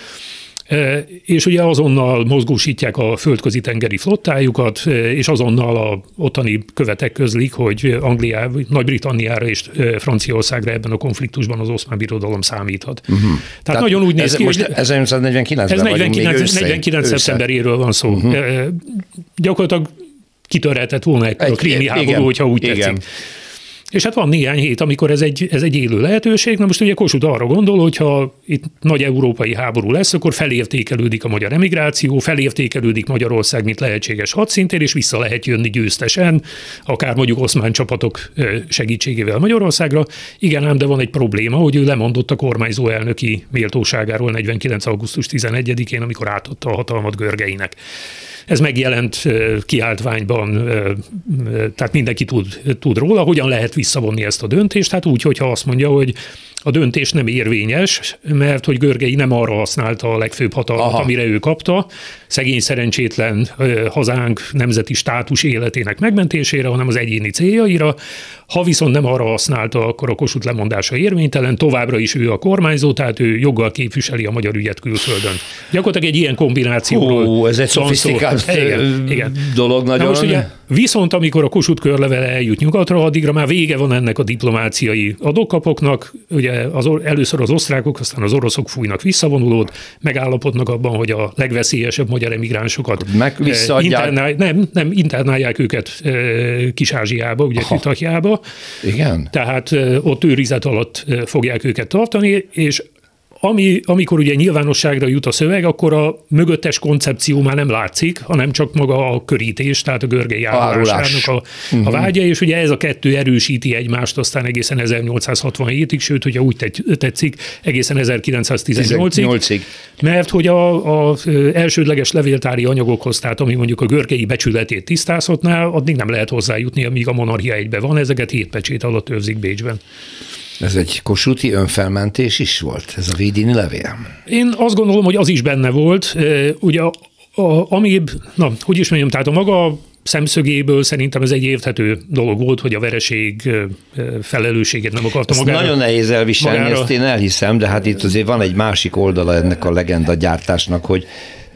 És ugye azonnal mozgósítják a földközi tengeri flottájukat, és azonnal a ottani követek közlik, hogy Angliá, Nagy-Britanniára és Franciaországra ebben a konfliktusban az oszmán birodalom számíthat. Uh-huh. Tehát, Tehát nagyon úgy néz ki,
most hogy... 1949
Ez 49, 49 szeptemberéről van szó. Uh-huh. Gyakorlatilag kitörhetett volna egy, a krími háború, igen, hogyha úgy igen. tetszik. És hát van néhány hét, amikor ez egy, ez egy élő lehetőség. Na most ugye Kossuth arra gondol, hogy ha itt nagy európai háború lesz, akkor felértékelődik a magyar emigráció, felértékelődik Magyarország, mint lehetséges hadszintér, és vissza lehet jönni győztesen, akár mondjuk oszmán csapatok segítségével Magyarországra. Igen, ám de van egy probléma, hogy ő lemondott a kormányzó elnöki méltóságáról 49. augusztus 11-én, amikor átadta a hatalmat Görgeinek. Ez megjelent kiáltványban, tehát mindenki tud, tud róla, hogyan lehet visszavonni ezt a döntést, hát úgy, hogyha azt mondja, hogy a döntés nem érvényes, mert hogy Görgei nem arra használta a legfőbb hatalmat, Aha. amire ő kapta, szegény szerencsétlen hazánk nemzeti státus életének megmentésére, hanem az egyéni céljaira. Ha viszont nem arra használta, akkor a Kossuth lemondása érvénytelen, továbbra is ő a kormányzó, tehát ő joggal képviseli a magyar ügyet külföldön. Gyakorlatilag egy ilyen kombinációról.
Ó, ez egy szofisztikált igen, igen. dolog nagyon. Na most ugye,
viszont amikor a Kossuth körlevele eljut nyugatra, addigra már vége van ennek a diplomáciai adókapoknak, ugye az, először az osztrákok, aztán az oroszok fújnak visszavonulót, megállapodnak abban, hogy a legveszélyesebb magyar emigránssokat
Meg internál,
nem, nem internálják őket Kis-Ázsiába, ugye Kütahiába.
Igen.
Tehát ott őrizet alatt fogják őket tartani, és ami, amikor ugye nyilvánosságra jut a szöveg, akkor a mögöttes koncepció már nem látszik, hanem csak maga a körítés, tehát a görgei árulásának a, a uh-huh. vágya, és ugye ez a kettő erősíti egymást aztán egészen 1867-ig, sőt, hogyha úgy tetszik, egészen 1918-ig. Mert hogy a, a elsődleges levéltári anyagokhoz, tehát ami mondjuk a görgei becsületét tisztázhatná, addig nem lehet hozzájutni, amíg a monarchia egybe van, ezeket hétpecsét alatt őrzik Bécsben.
Ez egy kosuti önfelmentés is volt, ez a védini levél?
Én azt gondolom, hogy az is benne volt. Ugye a, a, ami, na, hogy is mondjam, tehát a maga szemszögéből szerintem ez egy érthető dolog volt, hogy a vereség felelősséget nem akarta magára.
Nagyon nehéz elviselni, magára. ezt én elhiszem, de hát itt azért van egy másik oldala ennek a legenda gyártásnak, hogy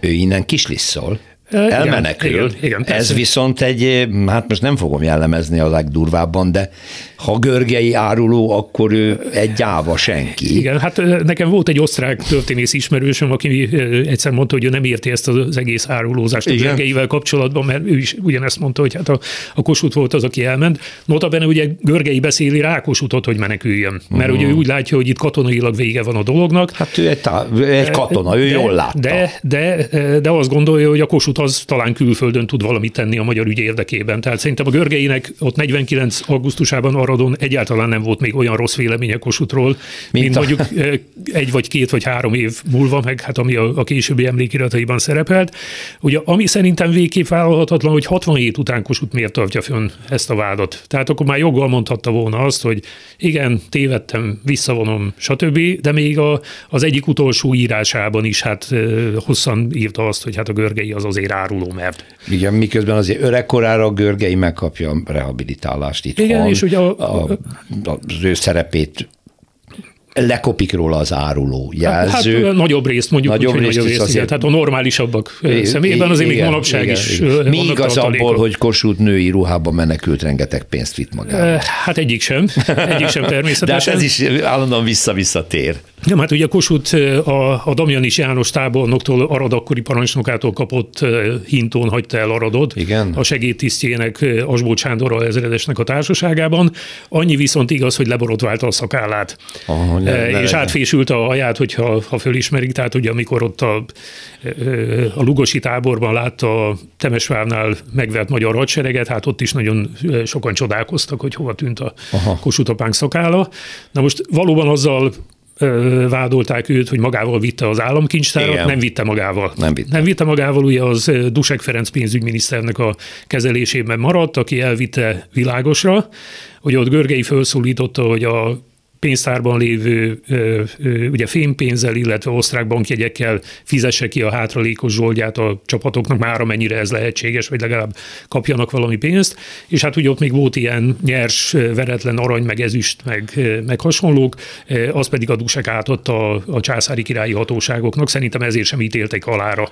ő innen kislisszol. Elmenekül. Igen, igen, igen, Ez viszont egy, hát most nem fogom jellemezni a legdurvábban, de ha görgei áruló, akkor ő egy gyáva senki.
Igen, hát nekem volt egy osztrák történész ismerősöm, aki egyszer mondta, hogy ő nem érti ezt az egész árulózást Igen. a görgeivel kapcsolatban, mert ő is ugyanezt mondta, hogy hát a, a Kossuth volt az, aki elment. Notabene ugye Görgei beszéli Rákos utat, hogy meneküljön, mert uh-huh. ugye ő úgy látja, hogy itt katonailag vége van a dolognak.
Hát ő egy, tá- egy katona, ő de, jól látta.
De, de, de azt gondolja, hogy a Kossuth az talán külföldön tud valamit tenni a magyar ügy érdekében. Tehát szerintem a Görgeinek ott 49. augusztusában Aradon egyáltalán nem volt még olyan rossz véleménye Kossuthról, mint, mint a... mondjuk egy vagy két vagy három év múlva, meg hát ami a, a későbbi emlékirataiban szerepelt. Ugye, ami szerintem végképp vállalhatatlan, hogy 67 után Kossuth miért tartja fönn ezt a vádat. Tehát akkor már joggal mondhatta volna azt, hogy igen, tévedtem, visszavonom, stb., de még a, az egyik utolsó írásában is hát hosszan írta azt, hogy hát a görgei az azért áruló, mert...
Igen, miközben azért öregkorára a görgei megkapja a rehabilitálást itt.
Igen, és ugye a,
a, az ő szerepét lekopik róla az áruló jelző.
Hát, hát nagyobb részt mondjuk nagyobb úgy, részt, nagyobb részt azért... tehát a normálisabbak személyében azért igen, még manapság igen, is igen.
Mi igaz abból, hogy Kossuth női ruhában menekült, rengeteg pénzt vitt magára?
Hát egyik sem, egyik sem természetesen.
De hát ez is állandóan vissza-vissza tér.
Nem, hát ugye Kossuth a, a Damjanis János tábornoktól, Arad akkori parancsnokától kapott hintón hagyta el Aradot.
Igen.
A segédtisztjének Asbó Sándorral ezredesnek a társaságában. Annyi viszont igaz, hogy leborotválta a szakállát. Aha, le, és átfésült a haját, hogyha ha fölismerik. Tehát ugye amikor ott a, a Lugosi táborban látta a Temesvárnál megvert magyar hadsereget, hát ott is nagyon sokan csodálkoztak, hogy hova tűnt a Aha. Kossuth szakála. Na most valóban azzal vádolták őt, hogy magával vitte az államkincstárat, Igen. nem vitte magával.
Nem vitte.
nem vitte magával, ugye az Dusek Ferenc pénzügyminiszternek a kezelésében maradt, aki elvitte világosra, hogy ott Görgei felszólította, hogy a pénztárban lévő ugye fémpénzzel, illetve osztrák bankjegyekkel fizesse ki a hátralékos zsoldját a csapatoknak, már amennyire ez lehetséges, vagy legalább kapjanak valami pénzt. És hát ugye ott még volt ilyen nyers, veretlen arany, meg ezüst, meg, meg hasonlók, az pedig a dusek átadta a, a császári királyi hatóságoknak. Szerintem ezért sem ítéltek halára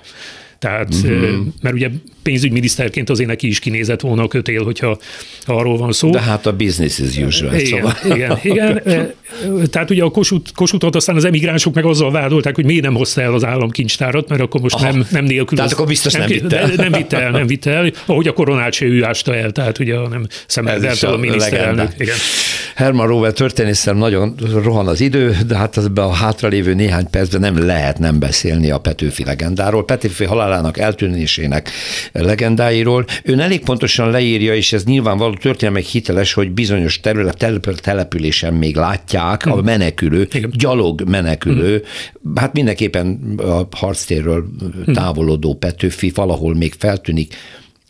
tehát, uh-huh. mert ugye pénzügyminiszterként azért neki is kinézett volna a kötél, hogyha arról van szó.
De hát a business is usual.
Igen, szóval. igen, igen. Tehát ugye a Kossuth, Kossuthot aztán az emigránsok meg azzal vádolták, hogy miért nem hozta el az államkincstárat, mert akkor most nem, nem nélkül.
Tehát akkor biztos nem, nem vitte el.
Nem vitte el, nem vitte el. Ahogy a koronát se ő ásta el, tehát ugye nem szemeldelte a, a miniszterelnök. Igen.
Herman Rover történészem nagyon rohan az idő, de hát az a hátralévő néhány percben nem lehet nem beszélni a Petőfi legendáról. Petőfi halálának eltűnésének legendáiról. Ön elég pontosan leírja, és ez nyilvánvaló történelmek hiteles, hogy bizonyos terület, településen még látják a menekülő, Igen. gyalog menekülő, hát mindenképpen a harctérről távolodó Petőfi valahol még feltűnik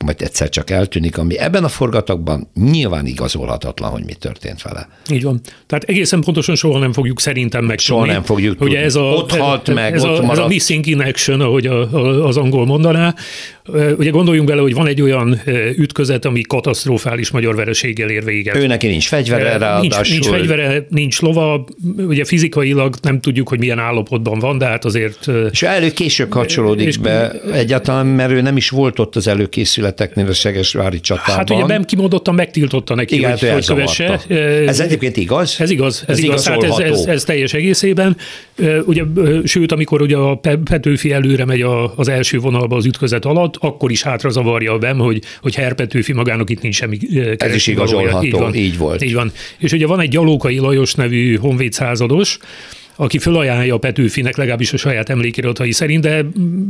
majd egyszer csak eltűnik, ami ebben a forgatagban nyilván igazolhatatlan, hogy mi történt vele.
Így van. Tehát egészen pontosan soha nem fogjuk szerintem meg.
Soha nem fogjuk
Ugye ez a,
ott halt meg,
ez,
ott
a, ez a missing in action, ahogy a, a, az angol mondaná. Ugye gondoljunk bele, hogy van egy olyan ütközet, ami katasztrofális magyar vereséggel ér véget.
Ő neki nincs fegyvere,
ráadásul. Nincs, nincs fegyvere, nincs lova, ugye fizikailag nem tudjuk, hogy milyen állapotban van, de hát azért...
És elő később kapcsolódik és, be egyáltalán, mert ő nem is volt ott az előkészületeknél a Segesvári csatában.
Hát ugye nem kimondottan megtiltotta neki,
Igen,
hogy, hogy kövesse.
Ez egyébként igaz?
Ez igaz, ez, ez igaz. Hát ez, ez, ez, teljes egészében. Ugye, sőt, amikor ugye a Petőfi előre megy az első vonalba az ütközet alatt, akkor is hátra zavarja a BEM, hogy, hogy Herr Petőfi magának itt nincs semmi
Ez is igazolható, így, van, így volt.
Így van. És ugye van egy Gyalókai Lajos nevű honvéd százados, aki fölajánlja a Petőfinek, legalábbis a saját emlékiratai szerint, de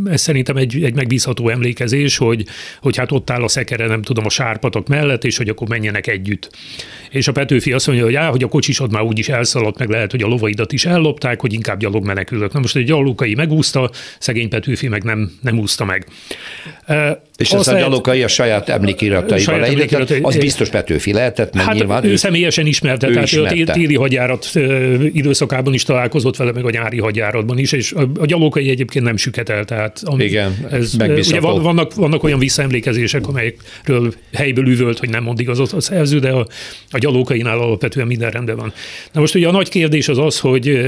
ez szerintem egy, egy megbízható emlékezés, hogy, hogy hát ott áll a szekere, nem tudom, a sárpatok mellett, és hogy akkor menjenek együtt. És a Petőfi azt mondja, hogy á, hogy a kocsisod már úgyis elszaladt, meg lehet, hogy a lovaidat is ellopták, hogy inkább gyalog menekülök. Na most egy gyalogai megúszta, szegény Petőfi meg nem, nem úszta meg.
És az a gyalogai a saját emlékirataival leírta, az biztos Petőfi lehetett, mert
hát
nyilván
ő, ő személyesen ismerte, ő tehát ismerte. a téli hadjárat időszakában is találkozott vele, meg a nyári hadjáratban is, és a, a egyébként nem süketel, tehát
ami, Igen,
ez, ugye vannak, vannak olyan visszaemlékezések, amelyekről helyből üvölt, hogy nem mond igazat a szerző, de a, a gyalókainál alapvetően minden rendben van. Na most ugye a nagy kérdés az az, hogy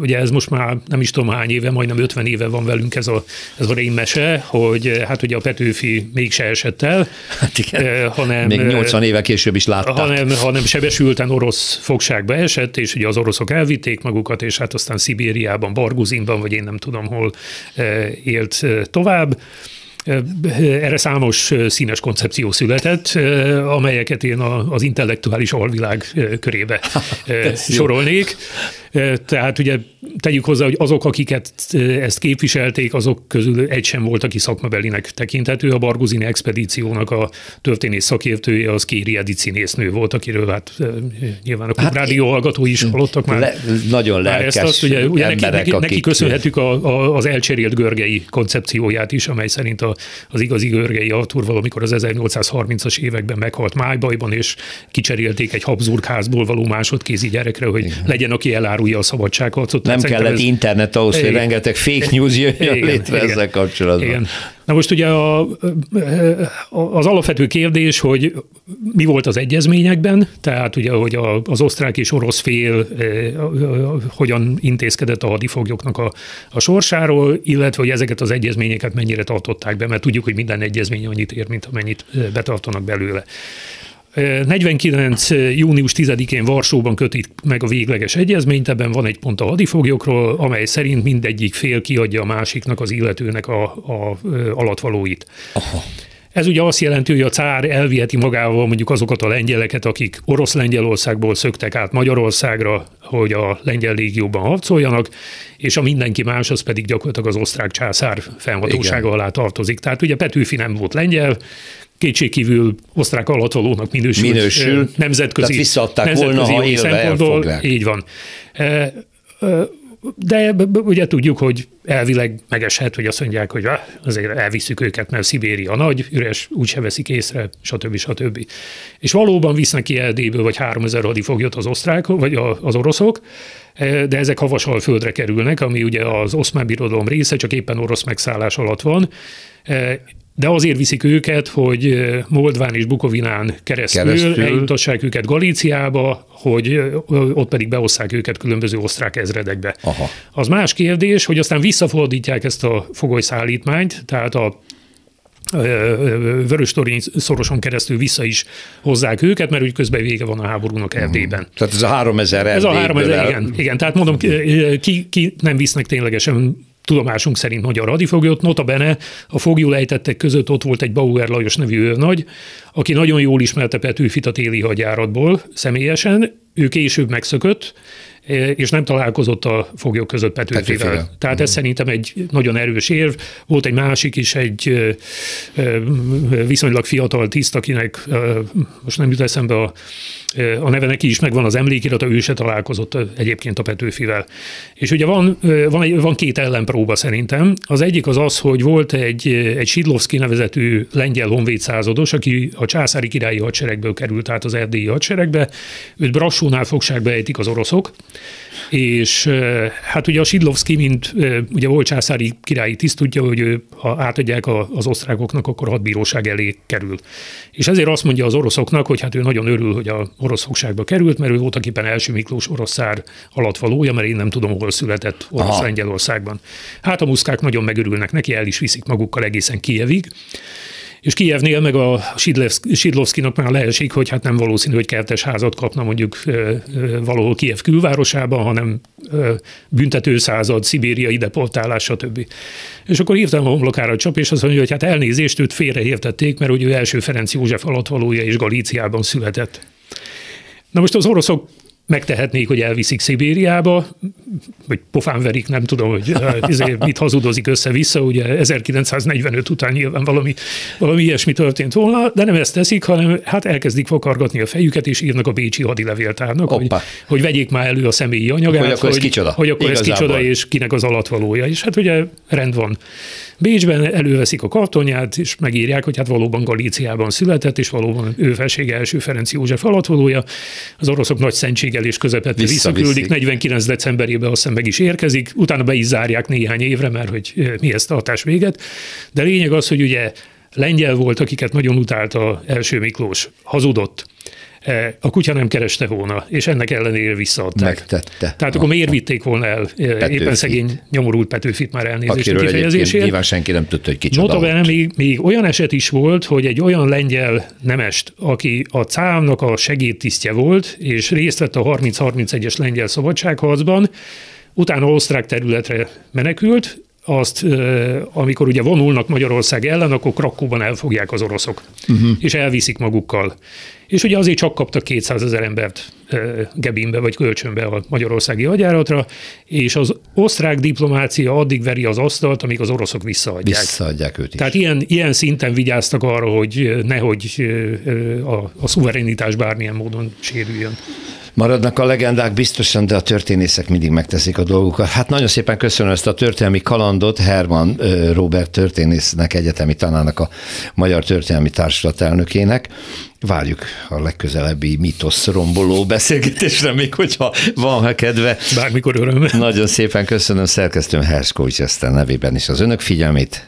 ugye ez most már nem is tudom hány éve, majdnem 50 éve van velünk ez a, ez a rémmese, hogy hát ugye a Petőfi mégse esett el,
hát igen. hanem, még 80 éve később is látták.
Hanem, hanem sebesülten orosz fogságba esett, és ugye az oroszok elvitték magukat, és hát aztán Szibériában, Barguzinban, vagy én nem tudom hol élt tovább. Erre számos színes koncepció született, amelyeket én az intellektuális alvilág körébe sorolnék. Tehát ugye tegyük hozzá, hogy azok, akiket ezt képviselték, azok közül egy sem volt, aki szakmabelinek tekinthető. A Barguzini expedíciónak a történész szakértője az Kéri Edith színésznő volt, akiről hát nyilván a hát rádió hallgatói is hallottak már. Le,
nagyon lelkes ezt azt,
ugye, ugye emberek, neki, akik... neki köszönhetjük a, a, az elcserélt görgei koncepcióját is, amely szerint a, az igazi görgei Artur valamikor az 1830-as években meghalt májbajban, és kicserélték egy Habsburg házból való másodkézi gyerekre, hogy Igen. legyen, aki elár árulja a szabadságharcot.
Nem kellett ez... internet ahhoz, hogy rengeteg fake news jöjjön igen, létre igen, ezzel kapcsolatban. Igen.
Na most ugye a, az alapvető kérdés, hogy mi volt az egyezményekben, tehát ugye, hogy az osztrák és orosz fél hogyan intézkedett a hadifoglyoknak a, a sorsáról, illetve hogy ezeket az egyezményeket mennyire tartották be, mert tudjuk, hogy minden egyezmény annyit ér, mint amennyit betartanak belőle. 49. június 10-én Varsóban kötik meg a végleges egyezményt, ebben van egy pont a hadifoglyokról, amely szerint mindegyik fél kiadja a másiknak az illetőnek a, a alatvalóit. Aha. Ez ugye azt jelenti, hogy a cár elviheti magával mondjuk azokat a lengyeleket, akik orosz Lengyelországból szöktek át Magyarországra, hogy a lengyel légióban harcoljanak, és a mindenki más az pedig gyakorlatilag az osztrák császár fennhatósága alá tartozik. Tehát ugye Petőfi nem volt lengyel, kétségkívül osztrák alatvalónak minősül.
Minősül.
Nemzetközi,
Tehát visszaadták nemzetközi volna, ha élve elfogják.
Így van. De ugye tudjuk, hogy elvileg megeshet, hogy azt mondják, hogy azért elviszük őket, mert Szibéria nagy, üres, úgyse veszik észre, stb. stb. És valóban visznek ki Erdélyből, vagy 3000 hadifoglyot az osztrák, vagy az oroszok, de ezek havasal földre kerülnek, ami ugye az oszmán birodalom része, csak éppen orosz megszállás alatt van, de azért viszik őket, hogy Moldván és Bukovinán keresztül, keresztül. eljutassák őket Galíciába, hogy ott pedig beosszák őket különböző osztrák ezredekbe. Aha. Az más kérdés, hogy aztán visszafordítják ezt a fogolyszállítmányt, tehát a Vörös Torony szoroson keresztül vissza is hozzák őket, mert úgy közben vége van a háborúnak Erdélyben.
Uh-huh. Tehát ez a 3000
Ez a 3000, igen, igen. Tehát mondom, ki, ki nem visznek ténylegesen tudomásunk szerint magyar hadifoglyot. Nota bene a fogjulejtettek között ott volt egy Bauer Lajos nevű őrnagy, aki nagyon jól ismerte Petőfit a téli hadjáratból személyesen. Ő később megszökött, és nem találkozott a foglyok között Petőfivel. Petőfivel. Tehát mm. ez szerintem egy nagyon erős érv. Volt egy másik is, egy viszonylag fiatal tiszt, akinek most nem jut eszembe a a neve neki is megvan az emlékirata, ő se találkozott egyébként a Petőfivel. És ugye van, van, van két ellenpróba szerintem. Az egyik az az, hogy volt egy, egy Sidlovski nevezetű lengyel honvéd százados, aki a császári királyi hadseregből került át az erdélyi hadseregbe. Őt Brassónál fogságba ejtik az oroszok, és hát ugye a Sidlovski, mint ugye volt császári királyi tiszt, tudja, hogy ő, ha átadják az osztrákoknak, akkor hadbíróság elé kerül. És ezért azt mondja az oroszoknak, hogy hát ő nagyon örül, hogy a orosz fogságba került, mert ő voltak éppen első Miklós orosz szár alatt valója, mert én nem tudom, hol született orosz Lengyelországban. Hát a muszkák nagyon megörülnek neki, el is viszik magukkal egészen Kijevig. És Kijevnél meg a Sidlovszkinak már leesik, hogy hát nem valószínű, hogy kertes házat kapna mondjuk valahol Kijev külvárosában, hanem büntetőszázad, Szibéria deportálás, stb. És akkor hirtelen a homlokára csap, és azt mondja, hogy hát elnézést, őt félreértették, mert ugye ő első Ferenc József valója és Galíciában született. Na most az oroszok megtehetnék, hogy elviszik Szibériába, vagy pofán verik, nem tudom, hogy ezért mit hazudozik össze-vissza, ugye 1945 után nyilván valami, valami ilyesmi történt volna, de nem ezt teszik, hanem hát elkezdik fokargatni a fejüket, és írnak a Bécsi hadilevéltárnak, hogy, hogy vegyék már elő a személyi anyagát,
hogy akkor ez kicsoda.
Hogy akkor ez kicsoda, és kinek az alatvalója. És hát ugye rend van. Bécsben előveszik a kartonját, és megírják, hogy hát valóban Galíciában született, és valóban ő felsége első Ferenc József alatvalója. Az oroszok nagy szentségelés közepette visszaküldik, 49 decemberében azt meg is érkezik, utána be is zárják néhány évre, mert hogy mi ezt tartás véget. De lényeg az, hogy ugye lengyel volt, akiket nagyon utálta első Miklós, hazudott, a kutya nem kereste volna, és ennek ellenére visszaadták.
Megtette.
Tehát akkor miért vitték volna el e, Petőfit. éppen szegény nyomorult Petőfit már elnézést Akiről
kifejezésért. nyilván senki nem tudta, hogy kicsoda
Notabene még, még olyan eset is volt, hogy egy olyan lengyel nemest, aki a cámnak a segédtisztje volt, és részt vett a 30-31-es lengyel szabadságharcban, utána osztrák területre menekült, azt, amikor ugye vonulnak Magyarország ellen, akkor Krakóban elfogják az oroszok, uh-huh. és elviszik magukkal. És ugye azért csak kaptak 200 ezer embert Gebinbe vagy kölcsönbe a magyarországi hadjáratra, és az osztrák diplomácia addig veri az asztalt, amíg az oroszok visszaadják.
Visszaadják őt is.
Tehát ilyen, ilyen szinten vigyáztak arra, hogy nehogy a, a szuverenitás bármilyen módon sérüljön.
Maradnak a legendák biztosan, de a történészek mindig megteszik a dolgukat. Hát nagyon szépen köszönöm ezt a történelmi kalandot Herman Robert történésznek, egyetemi tanának a Magyar Történelmi Társulat elnökének. Várjuk a legközelebbi mitosz romboló beszélgetésre, még hogyha van ha kedve.
Bármikor öröm.
Nagyon szépen köszönöm szerkesztőm Herskovics Eszter nevében is az önök figyelmét.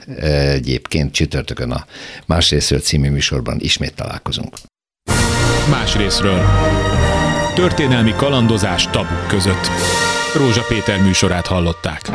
Egyébként csütörtökön a Másrészről című műsorban ismét találkozunk.
Másrésztről. Történelmi kalandozás tabuk között. Rózsa Péter műsorát hallották.